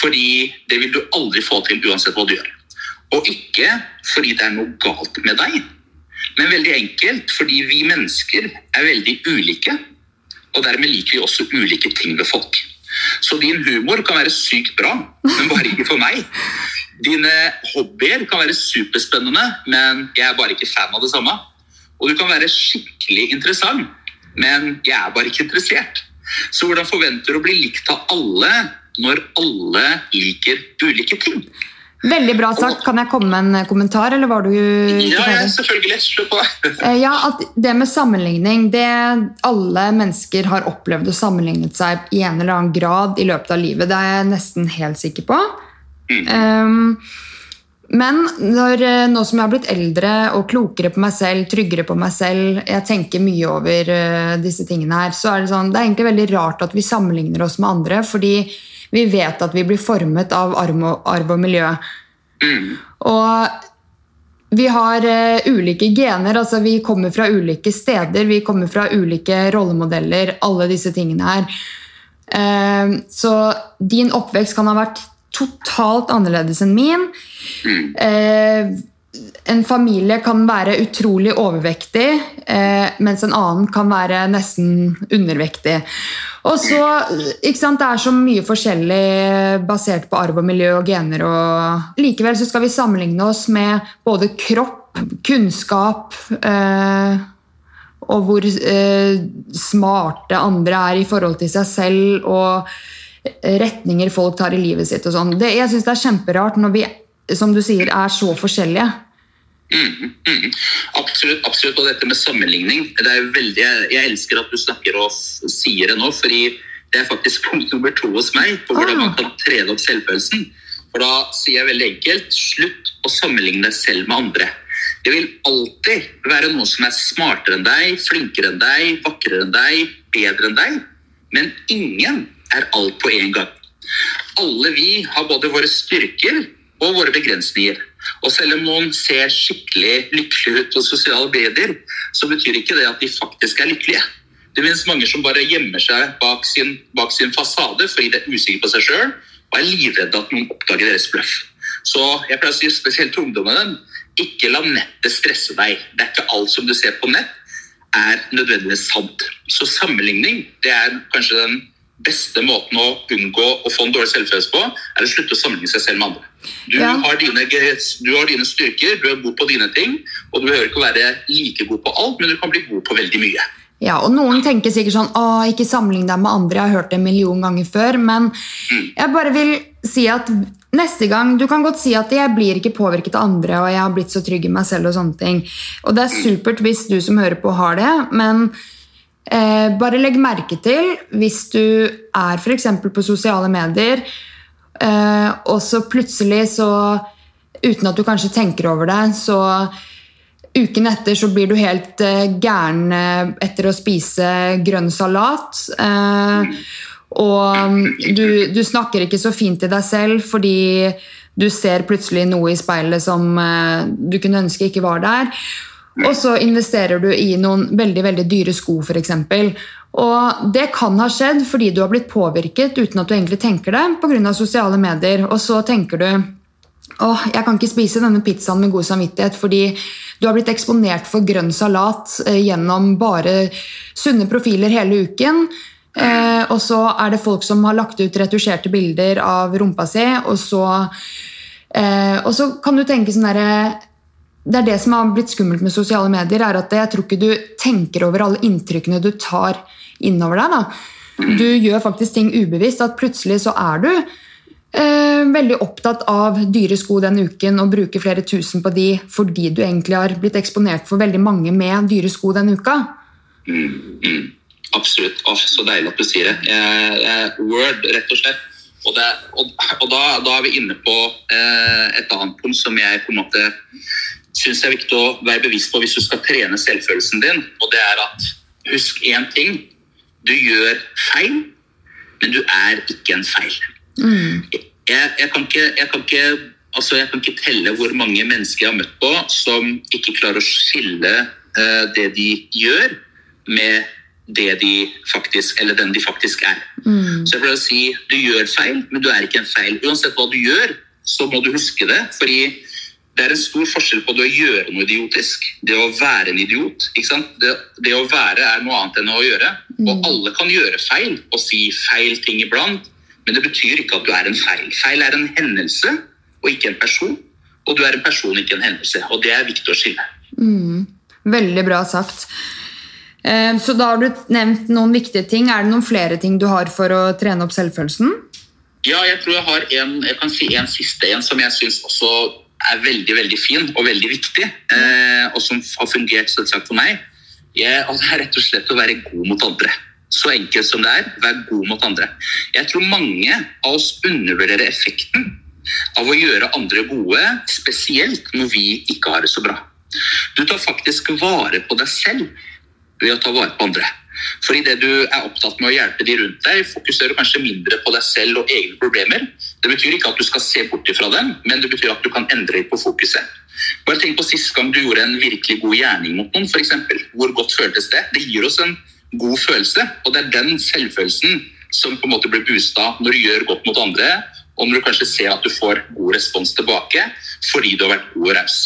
fordi det vil du aldri få til uansett hva du gjør. Og ikke fordi det er noe galt med deg, men veldig enkelt fordi vi mennesker er veldig ulike. Og dermed liker vi også ulike ting ved folk. Så din humor kan være sykt bra, men bare ikke for meg. Dine hobbyer kan være superspennende, men jeg er bare ikke fan av det samme. Og du kan være skikkelig interessant, men jeg er bare ikke interessert. Så hvordan forventer du å bli likt av alle når alle liker ulike ting? Veldig bra sagt. Kan jeg komme med en kommentar, eller var du Ja, ja selvfølgelig. Slå på. Eh, ja, at Det med sammenligning det Alle mennesker har opplevd å sammenligne seg i en eller annen grad i løpet av livet. Det er jeg nesten helt sikker på. Mm. Um, men når, eh, nå som jeg har blitt eldre og klokere på meg selv, tryggere på meg selv, jeg tenker mye over uh, disse tingene her, så er det sånn, det er egentlig veldig rart at vi sammenligner oss med andre, fordi vi vet at vi blir formet av arv og, arv og miljø. Mm. Og vi har uh, ulike gener, altså vi kommer fra ulike steder, vi kommer fra ulike rollemodeller, alle disse tingene her. Uh, så din oppvekst kan ha vært totalt annerledes enn min. Mm. Eh, en familie kan være utrolig overvektig, eh, mens en annen kan være nesten undervektig. Og så, ikke sant, Det er så mye forskjellig basert på arv og miljø og gener. og Likevel så skal vi sammenligne oss med både kropp, kunnskap eh, og hvor eh, smarte andre er i forhold til seg selv. og retninger folk tar i livet sitt. og sånn. Jeg syns det er kjemperart når vi som du sier, er så forskjellige. Mm, mm, absolutt, absolutt. Og dette med sammenligning det er veldig, Jeg elsker at du snakker og sier det nå, fordi det er faktisk punkt nummer to hos meg på hvordan ah. man kan trene opp selvfølelsen. For da sier jeg veldig enkelt slutt å sammenligne deg selv med andre. Det vil alltid være noen som er smartere enn deg, flinkere enn deg, vakrere enn deg, bedre enn deg. Men ingen er alt på én gang. Alle vi har både våre styrker og våre begrensninger. Og selv om noen ser skikkelig lykkelige ut på sosiale medier, så betyr ikke det at de faktisk er lykkelige. Det finnes mange som bare gjemmer seg bak sin, bak sin fasade fordi de er usikre på seg sjøl og er livredde at noen oppdager deres bløff. Så jeg pleier å si spesielt til ungdommene ikke la nettet stresse deg. Det er ikke alt som du ser på nett er nødvendigvis sant. Så sammenligning det er kanskje den beste måten å unngå å få en dårlig selvfølelse på, er å slutte å sammenligne seg selv med andre. Du, ja. har dine, du, har dine, styrker, du er god på dine ting, og du behøver ikke å være like god på alt, men du kan bli god på veldig mye. Ja, og Noen tenker sikkert sånn å, ikke sammenlign deg med andre, jeg har hørt det en million ganger før. Men mm. jeg bare vil si at neste gang Du kan godt si at jeg blir ikke påvirket av andre, og jeg har blitt så trygg i meg selv. Og sånne ting. Og det er mm. supert hvis du som hører på, har det, men Eh, bare legg merke til hvis du er f.eks. på sosiale medier, eh, og så plutselig så Uten at du kanskje tenker over det, så Uken etter så blir du helt eh, gæren eh, etter å spise grønn salat. Eh, og du, du, snakker ikke så fint til deg selv fordi du ser plutselig noe i speilet som eh, du kunne ønske ikke var der. Og så investerer du i noen veldig veldig dyre sko, f.eks. Og det kan ha skjedd fordi du har blitt påvirket uten at du egentlig tenker det pga. sosiale medier. Og så tenker du åh, jeg kan ikke spise denne pizzaen med god samvittighet fordi du har blitt eksponert for grønn salat eh, gjennom bare sunne profiler hele uken. Eh, og så er det folk som har lagt ut retusjerte bilder av rumpa si, og så, eh, og så kan du tenke sånn derre det er det som har blitt skummelt med sosiale medier, er at jeg tror ikke du tenker over alle inntrykkene du tar innover deg. Da. Du gjør faktisk ting ubevisst. At plutselig så er du eh, veldig opptatt av dyre sko den uken og bruker flere tusen på de fordi du egentlig har blitt eksponert for veldig mange med dyre sko den uka. Mm, mm. Absolutt. Oh, så deilig at du sier det. Eh, eh, word, rett og slett. Og, det, og, og da, da, er vi inne på eh, et annet punkt som jeg på en måte syns jeg er viktig å være bevisst på hvis du skal trene selvfølelsen din. Og det er at husk én ting. Du gjør feil, men du er ikke en feil. Mm. Jeg, jeg, kan ikke, jeg, kan ikke, altså jeg, kan ikke, telle hvor mange mennesker jeg har møtt på som ikke klarer å skille uh, det de gjør, med det de faktisk, eller den de faktisk er. Mm. Så jeg pleier å si du gjør feil, men du er ikke en feil. Uansett hva du gjør, så må du huske det. fordi det er en stor forskjell på det å gjøre noe idiotisk, det å være en idiot. Det, det, å være er noe annet enn å gjøre. Mm. Og alle kan gjøre feil og si feil ting iblant. men det betyr ikke at du er en feil. Feil er en hendelse og ikke en person. Og du er en person, ikke en hendelse. Og det er viktig å skille. Mm. Veldig bra sagt. Eh, så da har du nevnt noen viktige ting. Er det noen flere ting du har for å trene opp selvfølelsen? Ja, jeg tror jeg har en, jeg kan si en siste en som jeg syns også er veldig veldig fin og veldig viktig. Eh, og som har fungert selvsagt for meg. Og er rett og slett å være god mot andre. Så enkelt som det er, vær god mot andre. Jeg tror mange av oss undervurderer effekten av å gjøre andre gode, spesielt når vi ikke har det så bra. Du tar faktisk vare på deg selv ved å ta vare på andre. For idet du er opptatt med å hjelpe de rundt deg, fokuserer du kanskje mindre på deg selv og egne problemer. Det betyr ikke at du skal se bort ifra dem, men det betyr at du kan endre på fokuset. Bare tenk på sist gang du gjorde en virkelig god gjerning mot noen, f.eks. Hvor godt føltes det? Det gir oss en god følelse, og det er den selvfølelsen som på en måte blir boosta når du gjør godt mot andre, og når du kanskje ser at du får god respons tilbake fordi du har vært god og raus.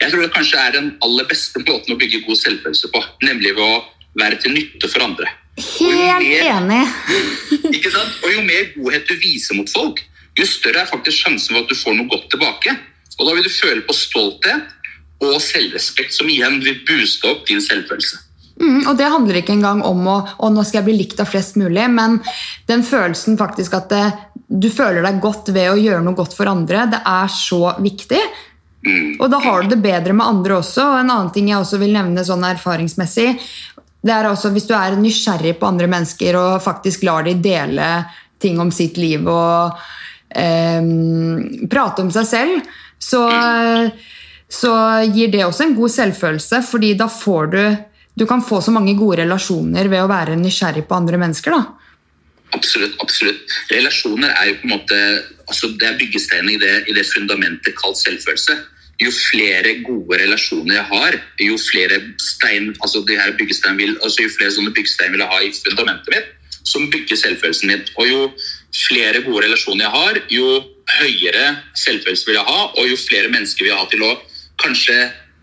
Jeg tror det kanskje er den aller beste måten å bygge god selvfølelse på, nemlig ved å være til nytte for andre. Helt mer, enig. ikke sant? Og jo mer godhet du viser mot folk, jo større er faktisk sjansen for at du får noe godt tilbake. Og da vil du føle på stolthet og selvrespekt, som igjen vil booste opp din selvfølelse. Mm, og det handler ikke engang om å, å nå skal jeg bli likt av flest mulig, men den følelsen faktisk at det, du føler deg godt ved å gjøre noe godt for andre, det er så viktig. Og da har du det bedre med andre også. Og en annen ting jeg også vil nevne sånn erfaringsmessig, det er også hvis du er nysgjerrig på andre mennesker og faktisk lar de dele ting om sitt liv og eh, prate om seg selv, så, så gir det også en god selvfølelse, fordi da får du Du kan få så mange gode relasjoner ved å være nysgjerrig på andre mennesker. da. Absolutt. absolutt. Relasjoner er jo på en måte altså det er byggesteinen i i det fundamentet kalt selvfølelse. Jo flere gode relasjoner jeg har, jo flere stein, altså de her vil, altså jo flere sånne byggestein vil jeg ha i fundamentet mitt, som bygger selvfølelsen min. Og jo flere gode relasjoner jeg har, jo høyere selvfølelse vil jeg ha, og jo flere mennesker vil jeg ha til å kanskje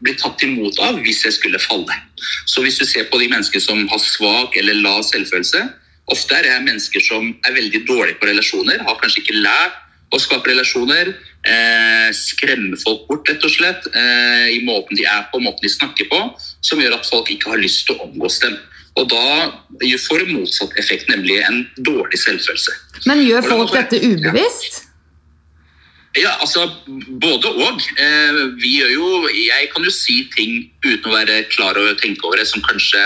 bli tatt imot av hvis jeg skulle falle. Så hvis du ser på de menneskene som har svak eller lav selvfølelse, Ofte er det mennesker som er veldig dårlige på relasjoner, har kanskje ikke lært å skape relasjoner. Eh, skremme folk bort, rett og slett, eh, i måten de er på, måten de snakker på, som gjør at folk ikke har lyst til å omgås dem. Og da får det motsatt effekt, nemlig en dårlig selvfølelse. Men gjør folk dette ubevisst? Ja, altså både og. Eh, vi gjør jo Jeg kan jo si ting uten å være klar og tenke over det som kanskje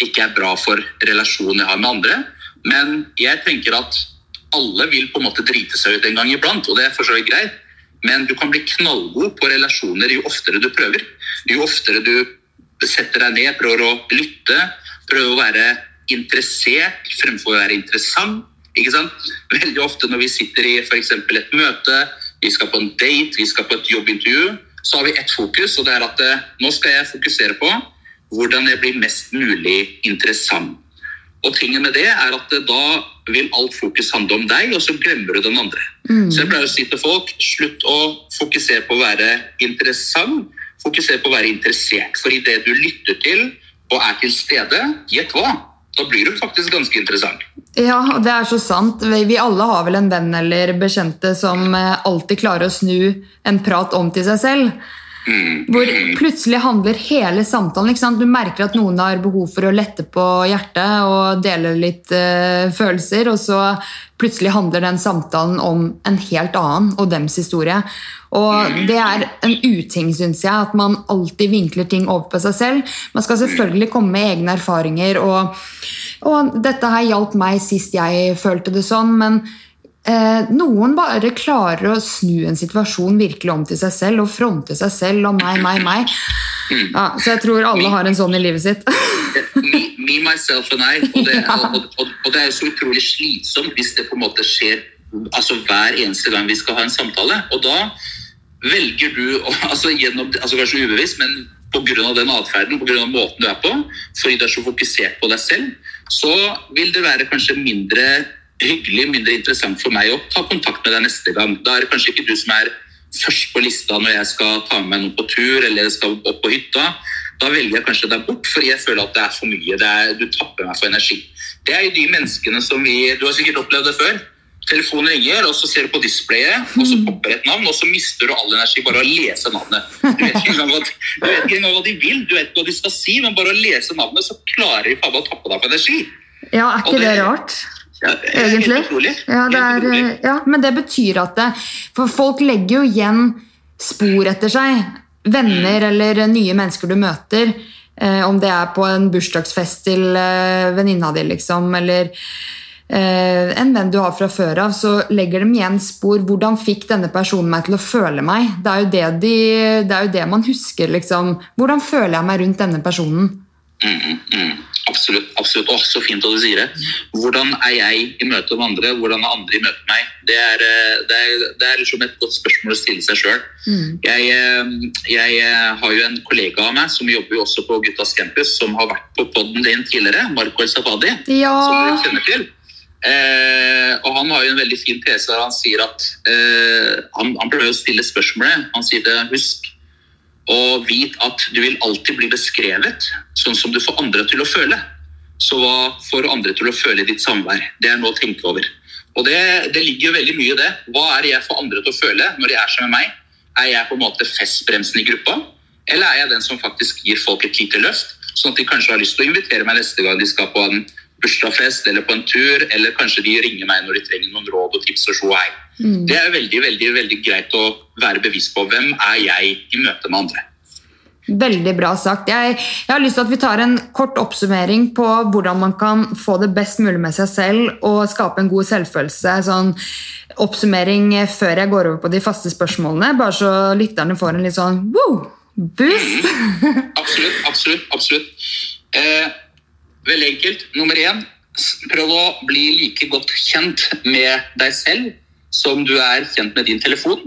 ikke er bra for relasjonen jeg har med andre. Men jeg tenker at alle vil på en måte drite seg ut en gang iblant, og det er for så vidt greit. Men du kan bli knallgod på relasjoner jo oftere du prøver. Jo oftere du setter deg ned, prøver å lytte, prøver å være interessert fremfor å være interessant. Ikke sant? Veldig ofte når vi sitter i f.eks. et møte, vi skal på en date, vi skal på et jobbintervju, så har vi ett fokus, og det er at eh, nå skal jeg fokusere på hvordan jeg blir mest mulig interessant. Og tingen med det er at da vil alt fokus handle om deg, og så glemmer du den andre. Mm. Så jeg pleier å si til folk slutt å fokusere på å være interessant, fokusere på å være interessert. For i det du lytter til og er til stede, gjett hva? Da blir du faktisk ganske interessant. Ja, det er så sant. Vi alle har vel en venn eller bekjente som eh, alltid klarer å snu en prat om til seg selv. Hvor plutselig handler hele samtalen Du merker at noen har behov for å lette på hjertet og dele litt uh, følelser, og så plutselig handler den samtalen om en helt annen og dems historie. Og Det er en uting, syns jeg, at man alltid vinkler ting over på seg selv. Man skal selvfølgelig komme med egne erfaringer, og, og dette her hjalp meg sist jeg følte det sånn. men Eh, noen bare klarer å snu en situasjon virkelig om til seg selv og fronte seg selv og meg, meg, meg. Ja, så jeg tror alle har en sånn i livet sitt. me, me, myself and I. Og det, og, og, og det, er så utrolig slitsomt hvis det på en måte skjer altså hver eneste gang vi skal ha en samtale. Og da velger du, altså, gjennom, altså kanskje ubevisst, men pga. den atferden, pga. måten du er på, fordi du er så fokusert på deg selv, så vil det være kanskje mindre hyggelig, mindre interessant for meg å ta kontakt med deg neste gang. Da er det kanskje ikke du som er først på lista når jeg skal ta med meg noen på tur eller skal opp på hytta. Da velger jeg kanskje deg bort fordi jeg føler at det er for mye. Er, du tapper meg for energi. Det er jo de menneskene som vi Du har sikkert opplevd det før. Telefonen ringer, og så ser du på displayet, og så popper et navn, og så mister du all energi bare av å lese navnet. Du vet ikke engang hva, hva de vil, du vet ikke hva de skal si, men bare å lese navnet, så klarer de faen meg å tappe deg for energi. Ja, er ikke det, det- rart? Ja, Egentlig. Ja, er, ja, men det betyr at det For folk legger jo igjen spor etter seg. Venner eller nye mennesker du møter. Eh, om det er på en bursdagsfest til eh, venninna di, liksom, eller eh, en venn du har fra før av, så legger de igjen spor. Hvordan fikk denne personen meg til å føle meg? Det er jo det, de, det, er jo det man husker, liksom. Hvordan føler jeg meg rundt denne personen? Mm, mm, absolutt. absolutt. Åh, så fint at du sier det. Hvordan er jeg i møte med andre? Hvordan er andre i møte med meg? Det er, eh, det er, det er liksom et godt spørsmål å stille seg sjøl. Jeg, eh, jeg eh, har jo en kollega av meg som jobber jo også på Guttas campus, som har vært på poden din tidligere, Marco El Safadi. Ja. som du kjenner til. Eh, og Han har jo en veldig fin tese der han sier at eh, han, han prøver å stille spørsmålet. Han sier det, husk og vit at du vil alltid bli beskrevet sånn som du får andre til å føle. Så hva får andre til å føle i ditt samvær? Det er noe å tenke over. Og det, det ligger jo veldig mye i det. Hva er det jeg får andre til å føle når de er sammen med meg? Er jeg på en måte festbremsen i gruppa? Eller er jeg den som faktisk gir folk et lite løft? Sånn at de kanskje har lyst til å invitere meg neste gang de skal på en bursdagsfest eller på en tur, eller kanskje de ringer meg når de trenger noen råd og tips og sjå og hei. Det er veldig, veldig, veldig greit å være bevisst på hvem er jeg i møte med andre. Veldig bra sagt. Jeg, jeg har lyst til at vi tar en kort oppsummering på hvordan man kan få det best mulig med seg selv og skape en god selvfølelse. Sånn oppsummering før jeg går over på de faste spørsmålene, bare så lytterne får en litt sånn wow, boost. Absolutt, absolutt. absolutt. Eh, veldig enkelt. Nummer én, prøv å bli like godt kjent med deg selv som du er kjent med din telefon.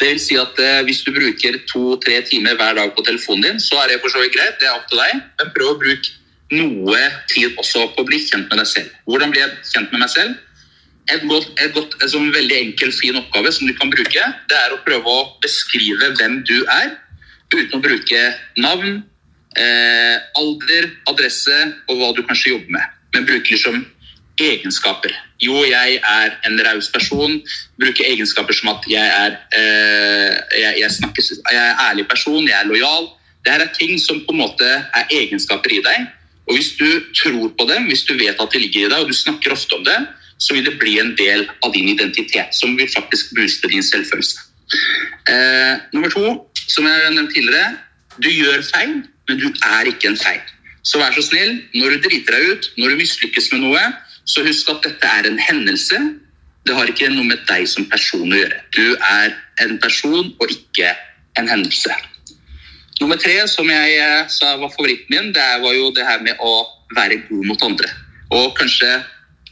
Det vil si at eh, Hvis du bruker to-tre timer hver dag på telefonen din, så er det for så vidt greit. det er opp til deg, Men prøv å bruke noe tid også på å bli kjent med deg selv. Hvordan blir jeg kjent med meg selv? Et godt, et godt, en sånn veldig enkel, fin oppgave som du kan bruke, det er å prøve å beskrive hvem du er, uten å bruke navn, eh, alder, adresse og hva du kanskje jobber med. Men bruke liksom egenskaper. Jo, jeg er en raus person. Bruke egenskaper som at jeg er, eh, jeg, jeg, snakker, jeg er ærlig person, jeg er lojal. Dette er ting som på en måte er egenskaper i deg. Og hvis du tror på dem, hvis du vet at de ligger i deg, og du snakker ofte om det, så vil det bli en del av din identitet, som vil faktisk booste din selvfølelse. Eh, nummer to, som jeg har nevnt tidligere, du gjør feil, men du er ikke en feil. Så vær så snill, når du driter deg ut, når du mislykkes med noe, så husk at dette er en hendelse. Det har ikke noe med deg som person å gjøre. Du er en person og ikke en hendelse. Nummer tre, som jeg eh, sa var favoritten min, det var jo det her med å være god mot andre. Og kanskje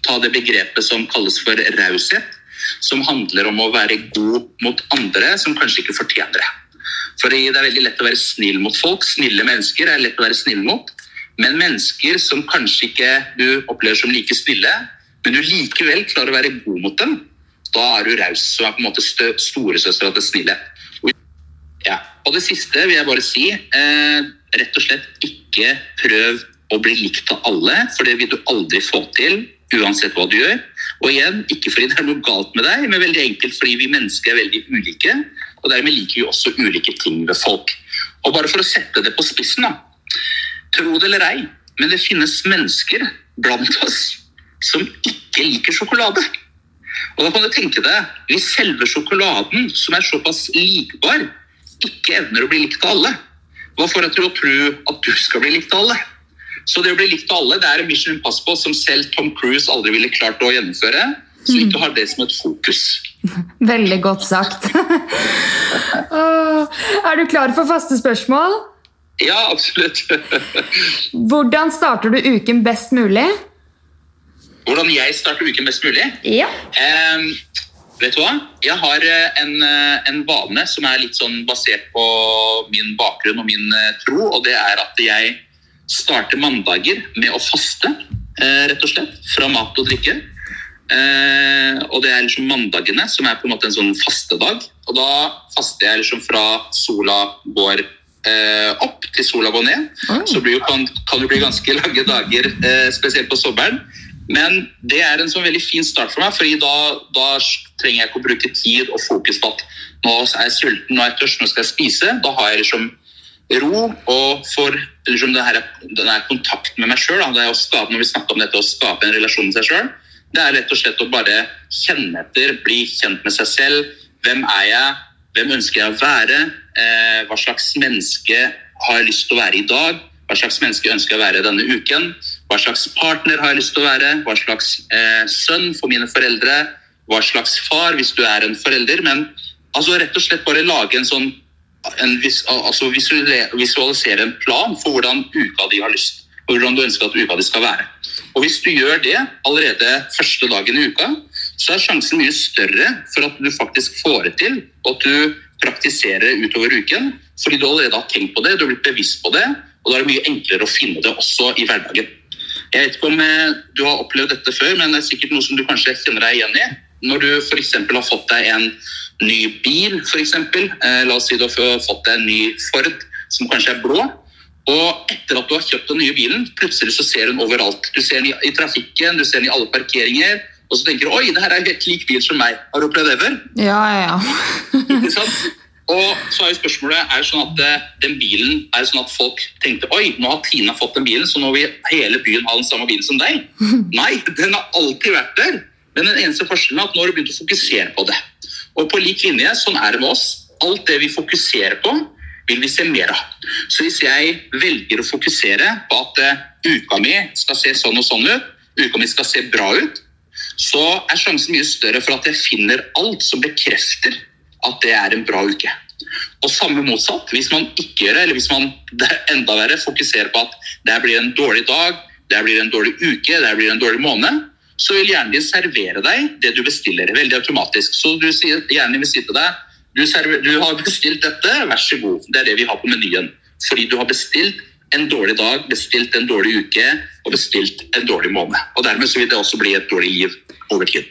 ta det begrepet som kalles for raushet, som handler om å være god mot andre som kanskje ikke fortjener det. For det er veldig lett å være snill mot folk. Snille mennesker er lett å være snill mot. Men mennesker som kanskje ikke du opplever som like snille, men du likevel klarer å være god mot dem, da er du raus. Som er på en måte storesøstera til snille. Ja. Og det siste vil jeg bare si. Eh, rett og slett ikke prøv å bli likt av alle, for det vil du aldri få til uansett hva du gjør. Og igjen, ikke fordi det er noe galt med deg, men veldig enkelt fordi vi mennesker er veldig ulike. Og dermed liker vi også ulike ting ved folk. Og bare for å sette det på spissen, da. Tro det eller ei, men det finnes mennesker blant oss som ikke liker sjokolade. Og da kan du tenke deg, Hvis selve sjokoladen, som er såpass likbar, ikke evner å bli likt av alle, hva får deg til å tro at du skal bli likt av alle? Så det å bli likt av alle det er en Mission Impossible som selv Tom Cruise aldri ville klart å gjennomføre. Så ikke ha det som et fokus. Veldig godt sagt. Er du klar for faste spørsmål? Ja, absolutt. Hvordan starter du uken best mulig? Hvordan jeg starter uken best mulig? Ja. Eh, vet du hva? Jeg har eh, en, eh, en vane som er litt sånn basert på min bakgrunn og min eh, tro, og det er at jeg starter mandager med å faste, eh, rett og slett, fra mat og drikke. Eh, og det er liksom mandagene som er på en måte en sånn fastedag. Og da faster jeg liksom fra sola går eh, opp til sola går ned. Oi. Så blir kan, kan det bli ganske lange dager, eh, spesielt på sommeren. Men det er en sånn veldig fin start for meg, for da, da, trenger jeg ikke å bruke tid og fokus på at nå er jeg sulten, nå er jeg tørst, nå skal jeg spise. Da har jeg liksom ro og får liksom denne kontakten med meg sjøl. Når vi snakker om dette å skape en relasjon med seg sjøl, det er rett og slett å bare kjenne etter, bli kjent med seg selv. Hvem er jeg? Hvem ønsker jeg å være? Eh, hva slags menneske har jeg lyst til å være i dag? Hva slags menneske ønsker jeg å være denne uken? Hva slags partner har jeg lyst til å være? Hva slags eh, sønn for mine foreldre? Hva slags far hvis du er en forelder? Men altså, rett og slett bare lage en sånn en, altså, Visualisere en plan for hvordan uka di har lyst og hvordan du ønsker at uka di skal være. Og Hvis du gjør det allerede første dagen i uka, så er sjansen mye større for at du faktisk får det til, og at du praktiserer utover uken. Fordi du allerede har tenkt på det, du har blitt bevisst på det, og da er det mye enklere å finne det også i hverdagen. Jeg vet ikke om eh, du har opplevd dette før, men det er sikkert noe som du kanskje kjenner deg igjen i. Når du f.eks. har fått deg en ny bil, f.eks. Eh, la oss si du har fått deg en ny Ford som kanskje er blå. Og etter at du har kjøpt den nye bilen, plutselig så ser du den overalt. Du ser den i, trafikken, du ser den i alle parkeringer. Og så tenker du oi, det her er helt lik bil som meg. Har du opplevd det før? Ja, ja, ja. Ikke sant? Og så er jo spørsmålet er det sånn at eh, den bilen, er det sånn at folk tenkte oi, nå har Tina fått den bilen, så nå vil hele byen ha den samme bilen som deg. Nei, den har alltid vært der. Men den eneste forskjellen er at nå har du begynt å fokusere på det. Og på lik linje, sånn er det med oss. Alt det vi fokuserer på, vil vi se mer av. Så hvis jeg velger å fokusere på at uh, uka mi skal se sånn og sånn ut, uka mi skal se bra ut, så er sjansen mye større for at jeg finner alt som bekrefter at det er en bra uke. Og samme motsatt, hvis man ikke gjør det, eller hvis man det enda verre, fokuserer på at det blir en dårlig dag, det blir en dårlig uke, det blir en dårlig måned, så vil hjernen din servere deg det du bestiller. veldig automatisk. Så du sier, hjernen vil si til deg du, server, du har bestilt dette, vær så god. Det er det vi har på menyen. Fordi du har bestilt en dårlig dag, bestilt en dårlig uke og bestilt en dårlig måned. Og Dermed så vil det også bli et dårlig liv over tid.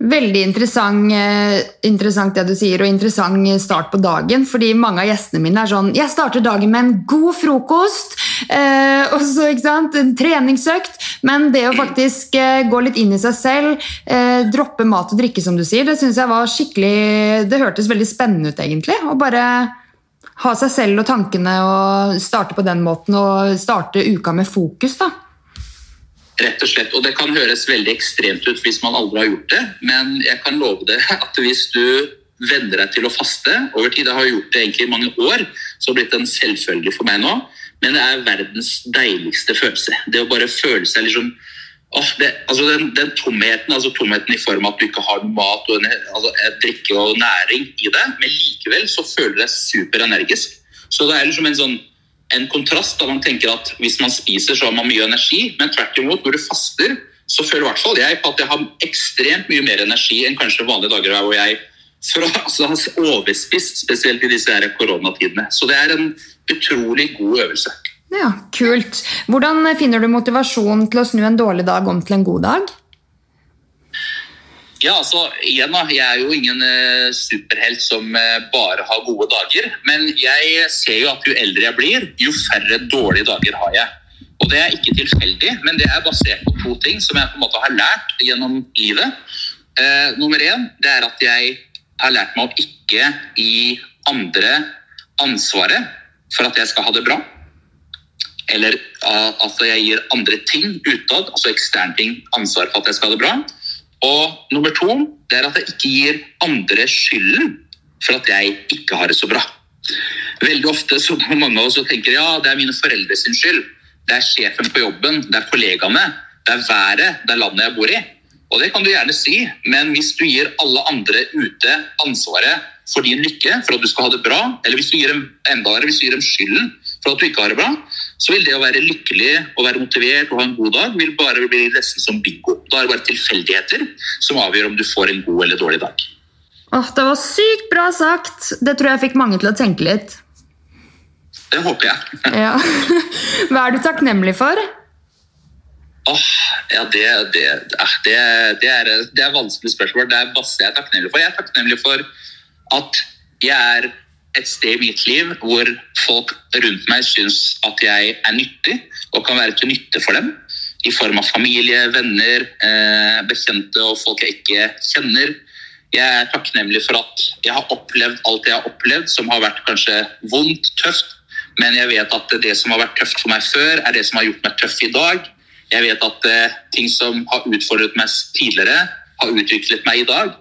Veldig interessant, eh, interessant, det du sier, og interessant start på dagen. fordi mange av gjestene mine er sånn Jeg starter dagen med en god frokost, eh, og så ikke sant, en treningsøkt. Men det å faktisk eh, gå litt inn i seg selv, eh, droppe mat og drikke, som du sier, det syns jeg var skikkelig Det hørtes veldig spennende ut, egentlig. Og bare ha seg selv og tankene og starte på den måten, og starte uka med fokus, da. Rett og slett. Og det kan høres veldig ekstremt ut hvis man aldri har gjort det, men jeg kan love deg at hvis du venner deg til å faste over tid, jeg har gjort det egentlig i mange år, så har det blitt en selvfølge for meg nå, men det er verdens deiligste følelse. Det å bare føle seg liksom Oh, det, altså den, den, tomheten altså tomheten i form av at du ikke har mat og en, altså drikke og næring i det, men likevel så føler du deg superenergisk. Så det er liksom en sånn en kontrast da man tenker at hvis man spiser, så har man mye energi. Men tvert imot, når du faster, så føler i hvert fall jeg på at jeg har ekstremt mye mer energi enn kanskje vanlige dager hvor jeg har altså, ha overspist, spesielt i disse her koronatidene. Så det er en utrolig god øvelse. Ja, Kult. Hvordan finner du motivasjon til å snu en dårlig dag om til en god dag? Ja, altså, igjen da, Jeg er jo ingen eh, superhelt som eh, bare har gode dager. Men jeg ser jo at jo eldre jeg blir, jo færre dårlige dager har jeg. Og Det er ikke tilfeldig, men det er basert på to ting som jeg på en måte har lært gjennom livet. Eh, nummer én det er at jeg har lært meg å ikke gi andre ansvaret for at jeg skal ha det bra. Eller at jeg gir andre ting utad, altså eksterne ting, ansvar for at jeg skal ha det bra. Og nummer to det er at jeg ikke gir andre skylden for at jeg ikke har det så bra. Veldig ofte så mange av oss tenker ja, det er mine foreldre sin skyld. Det er sjefen på jobben, det er kollegaene, det er været, det er landet jeg bor i. Og det kan du gjerne si, men hvis du gir alle andre ute ansvaret for din lykke, for at du skal ha det bra, eller hvis du gir dem enda hvis du gir dem skylden for at du ikke har det bra, så vil det å være lykkelig og være motivert og ha en god dag vil bare bli nesten som bingo. Da er det bare tilfeldigheter som avgjør om du får en god eller dårlig dag. Åh, Det var sykt bra sagt! Det tror jeg fikk mange til å tenke litt. Det håper jeg. ja. Hva er du takknemlig for? Åh, ja, det, det, det, det er, det er vanskelig spørsmål. Det er masse jeg er takknemlig for. Jeg er takknemlig for at jeg er et sted i mitt liv hvor folk rundt meg syns at jeg er nyttig og kan være til nytte for dem. i form av familie, venner, eh, bekjente og folk jeg ikke kjenner. Jeg er takknemlig for at jeg har opplevd alt jeg har opplevd, som har vært kanskje vondt, tøft. Men jeg vet at det som har vært tøft for meg før, er det som har gjort meg tøff i dag. Jeg vet at eh, ting som har utfordret meg tidligere, har utviklet meg i dag.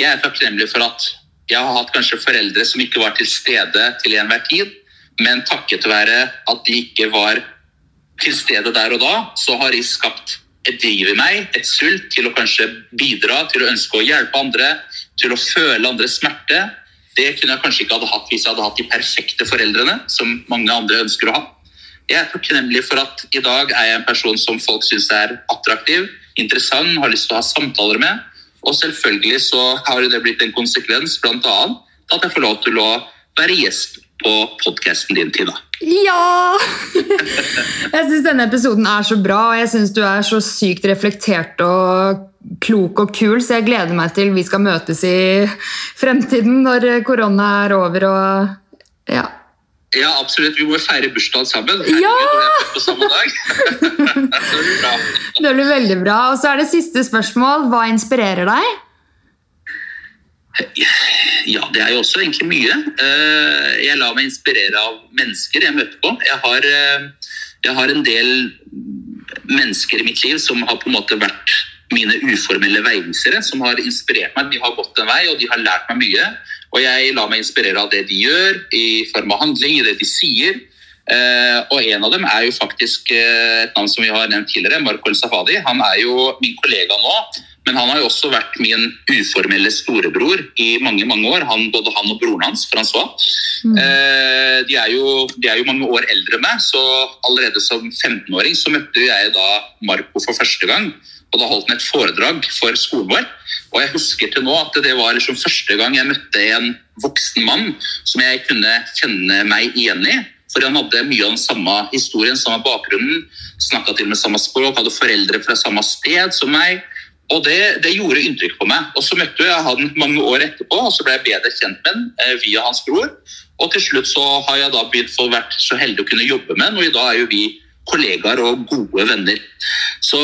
Jeg er takknemlig for at jeg har hatt kanskje foreldre som ikke var til stede til enhver tid, men takket være at de ikke var til stede der og da, så har de skapt et driv i meg, et sult til å kanskje bidra, til å ønske å hjelpe andre, til å føle andres smerte. Det kunne jeg kanskje ikke hadde hatt hvis jeg hadde hatt de perfekte foreldrene, som mange andre ønsker å ha. Jeg er takknemlig for at i dag er jeg en person som folk syns er attraktiv, interessant, har lyst til å ha samtaler med. Og selvfølgelig så har det blitt en konsekvens, bl.a. at jeg får lov til å være gjest på podkasten din, Tina. Ja! Jeg syns denne episoden er så bra, og jeg syns du er så sykt reflektert og klok og kul, så jeg gleder meg til vi skal møtes i fremtiden når korona er over og ja. Ja, absolutt. Vi må feire bursdagen sammen. Ja! På samme dag. det blir bra. Det blir veldig bra. Og så er det siste spørsmål. Hva inspirerer deg? Ja, det er jo også egentlig mye. Eh, jeg lar meg inspirere av mennesker jeg møter på. Jeg har, eh, jeg har en del mennesker i mitt liv som har på en måte vært mine uformelle veivisere, som har inspirert meg. De har gått en vei, og de har lært meg mye. Og jeg lar meg inspirere av det de gjør, i form av handling, i det de sier. Eh, og en av dem er jo faktisk eh, et navn som vi har nevnt tidligere, Marco El Safadi. Han er jo min kollega nå, men han har jo også vært min uformelle storebror i mange mange år. Han, både han og broren hans, Francois. Mm. Eh, de, er jo, de, er jo, mange år eldre enn meg, så allerede som 15-åring så møtte jeg da Marco for første gang. Og da holdt han et foredrag for skolen vår. Og jeg husker til nå at det var liksom første gang jeg møtte en voksen mann som jeg kunne kjenne meg igjen i. For han hadde mye av den samme historien, samme bakgrunnen. Snakka til med samme språk, hadde foreldre fra samme sted som meg. Og det, det, gjorde inntrykk på meg. Og Så møtte jeg han mange år etterpå, og så ble jeg bedre kjent med ham eh, via hans bror. Og til slutt så har jeg da begynt å vært så heldig å kunne jobbe med ham, og i dag er jo vi kollegaer og gode venner. Så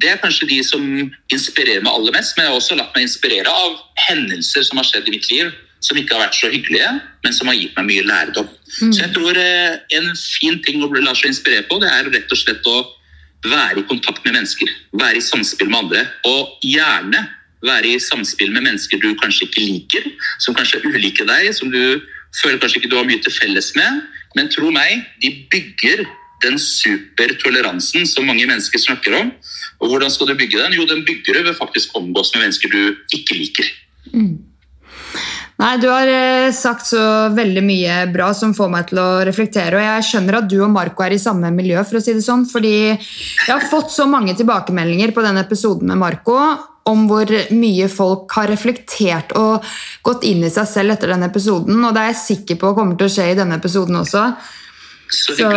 Det er kanskje de som inspirerer meg aller mest. Men jeg har også latt meg inspirere av hendelser som har skjedd i mitt liv som ikke har vært så hyggelige, men som har gitt meg mye lærdom. Mm. Så jeg tror eh, en fin ting å la seg inspirere på, det er rett og slett å være i kontakt med mennesker. Være i samspill med andre. Og gjerne være i samspill med mennesker du kanskje ikke liker, som kanskje er ulike deg, som du føler kanskje ikke du har mye til felles med. Men tro meg, de bygger den supertoleransen som mange mennesker snakker om. Og hvordan skal du bygge den? Jo, den bygger du ved faktisk omgås med mennesker du ikke liker. Mm. Nei, Du har eh, sagt så veldig mye bra som får meg til å reflektere. Og jeg skjønner at du og Marco er i samme miljø, for å si det sånn. Fordi jeg har fått så mange tilbakemeldinger på den episoden med Marco om hvor mye folk har reflektert og gått inn i seg selv etter den episoden. Og det er jeg sikker på kommer til å skje i denne episoden også. Så, så,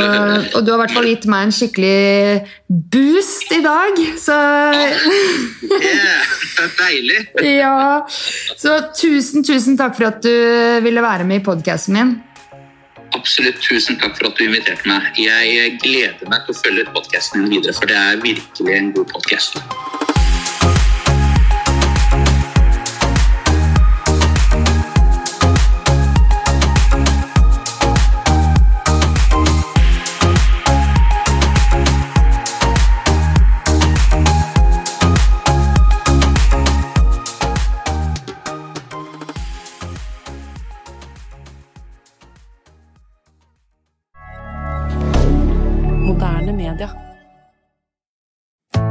og du har i hvert fall gitt meg en skikkelig boost i dag, så yeah, Deilig. ja. Så tusen, tusen takk for at du ville være med i podkasten min. Absolutt. Tusen takk for at du inviterte meg. Jeg gleder meg til å følge podkasten din videre, for det er virkelig en god podkast.